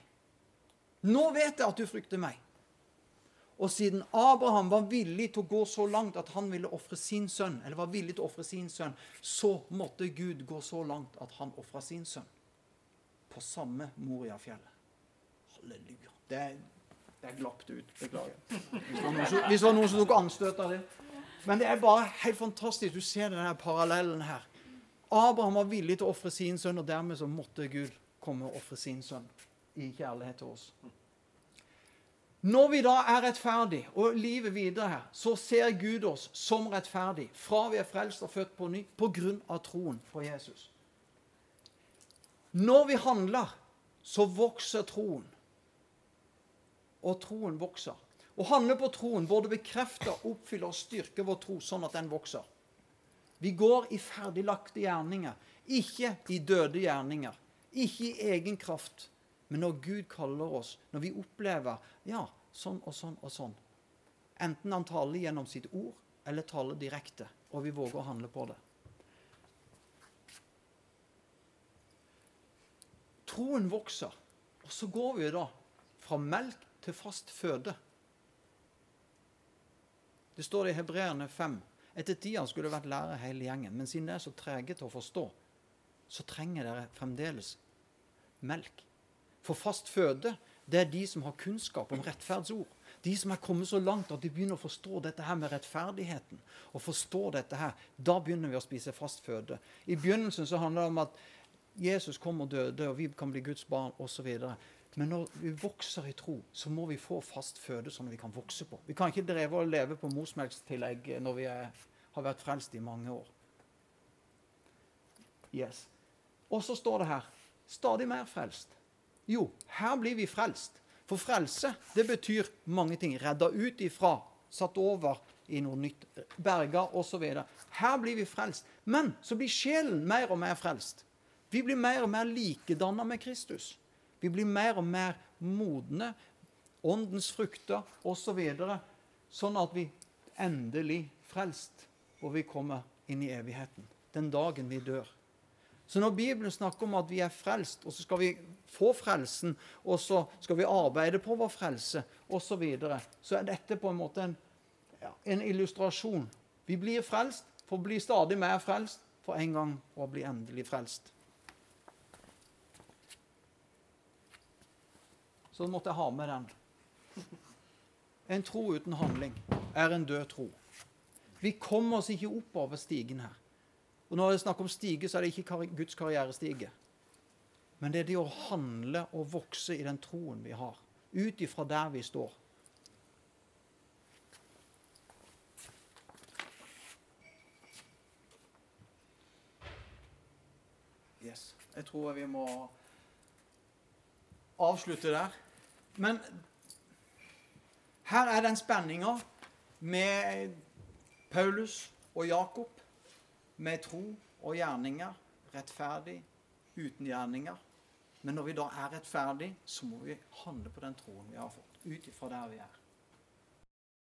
Nå vet jeg at du frykter meg. Og siden Abraham var villig til å gå så langt at han ville ofre sin sønn, eller var villig til å ofre sin sønn, så måtte Gud gå så langt at han ofra sin sønn. På samme Moriafjellet. Halleluja. Det, det glapp ut. Beklager. Hvis det, var noen som, var noen som tok anstøt av det. Men det er bare helt fantastisk. Du ser denne parallellen her. Abraham var villig til å ofre sin sønn, og dermed så måtte Gud komme og ofre sin sønn i kjærlighet til oss. Når vi da er rettferdig og livet videre her, så ser Gud oss som rettferdig fra vi er frelst og født på ny på grunn av troen på Jesus. Når vi handler, så vokser troen. Og troen vokser. Å handle på troen både bekrefter, oppfyller og styrker vår tro sånn at den vokser. Vi går i ferdiglagte gjerninger, ikke i døde gjerninger. Ikke i egen kraft, men når Gud kaller oss, når vi opplever ja, sånn og sånn og sånn Enten han taler gjennom sitt ord, eller taler direkte, og vi våger å handle på det. Troen vokser, og så går vi da fra melk til fast føde. Det står det i Hebreerne 5. Etter tida skulle det vært lærer hele gjengen, men siden det er så trege til å forstå, så trenger dere fremdeles melk. For fast føde, det er de som har kunnskap om rettferdsord. De som er kommet så langt at de begynner å forstå dette her med rettferdigheten. og forstår dette her, Da begynner vi å spise fast føde. I begynnelsen så handler det om at Jesus kom og døde, og vi kan bli Guds barn osv. Men når vi vokser i tro, så må vi få fast føde sånn vi kan vokse på. Vi kan ikke dreve og leve på morsmelkstillegg når vi er, har vært frelst i mange år. Yes. Og så står det her stadig mer frelst. Jo, her blir vi frelst. For frelse, det betyr mange ting. Redda ut ifra, satt over i noe nytt, berga osv. Her blir vi frelst. Men så blir sjelen mer og mer frelst. Vi blir mer og mer likedanna med Kristus. Vi blir mer og mer modne. Åndens frukter osv. Så videre, sånn at vi endelig frelst, og vi kommer inn i evigheten. Den dagen vi dør. Så når Bibelen snakker om at vi er frelst, og så skal vi få frelsen, og så skal vi arbeide på vår frelse osv., så, videre, så er dette på en måte en, ja, en illustrasjon. Vi blir frelst for å bli stadig mer frelst, for en gang å bli endelig frelst. Så måtte jeg ha med den. En tro uten handling er en død tro. Vi kommer oss ikke oppover stigen her. Og Når det er snakk om stige, så er det ikke Guds karrierestige. Men det er det å handle og vokse i den troen vi har, ut ifra der vi står. Yes. Jeg tror vi må avslutte der. Men her er den spenninga med Paulus og Jakob med tro og gjerninger, rettferdig uten gjerninger. Men når vi da er rettferdig, så må vi handle på den troen vi har fått, ut ifra der vi er.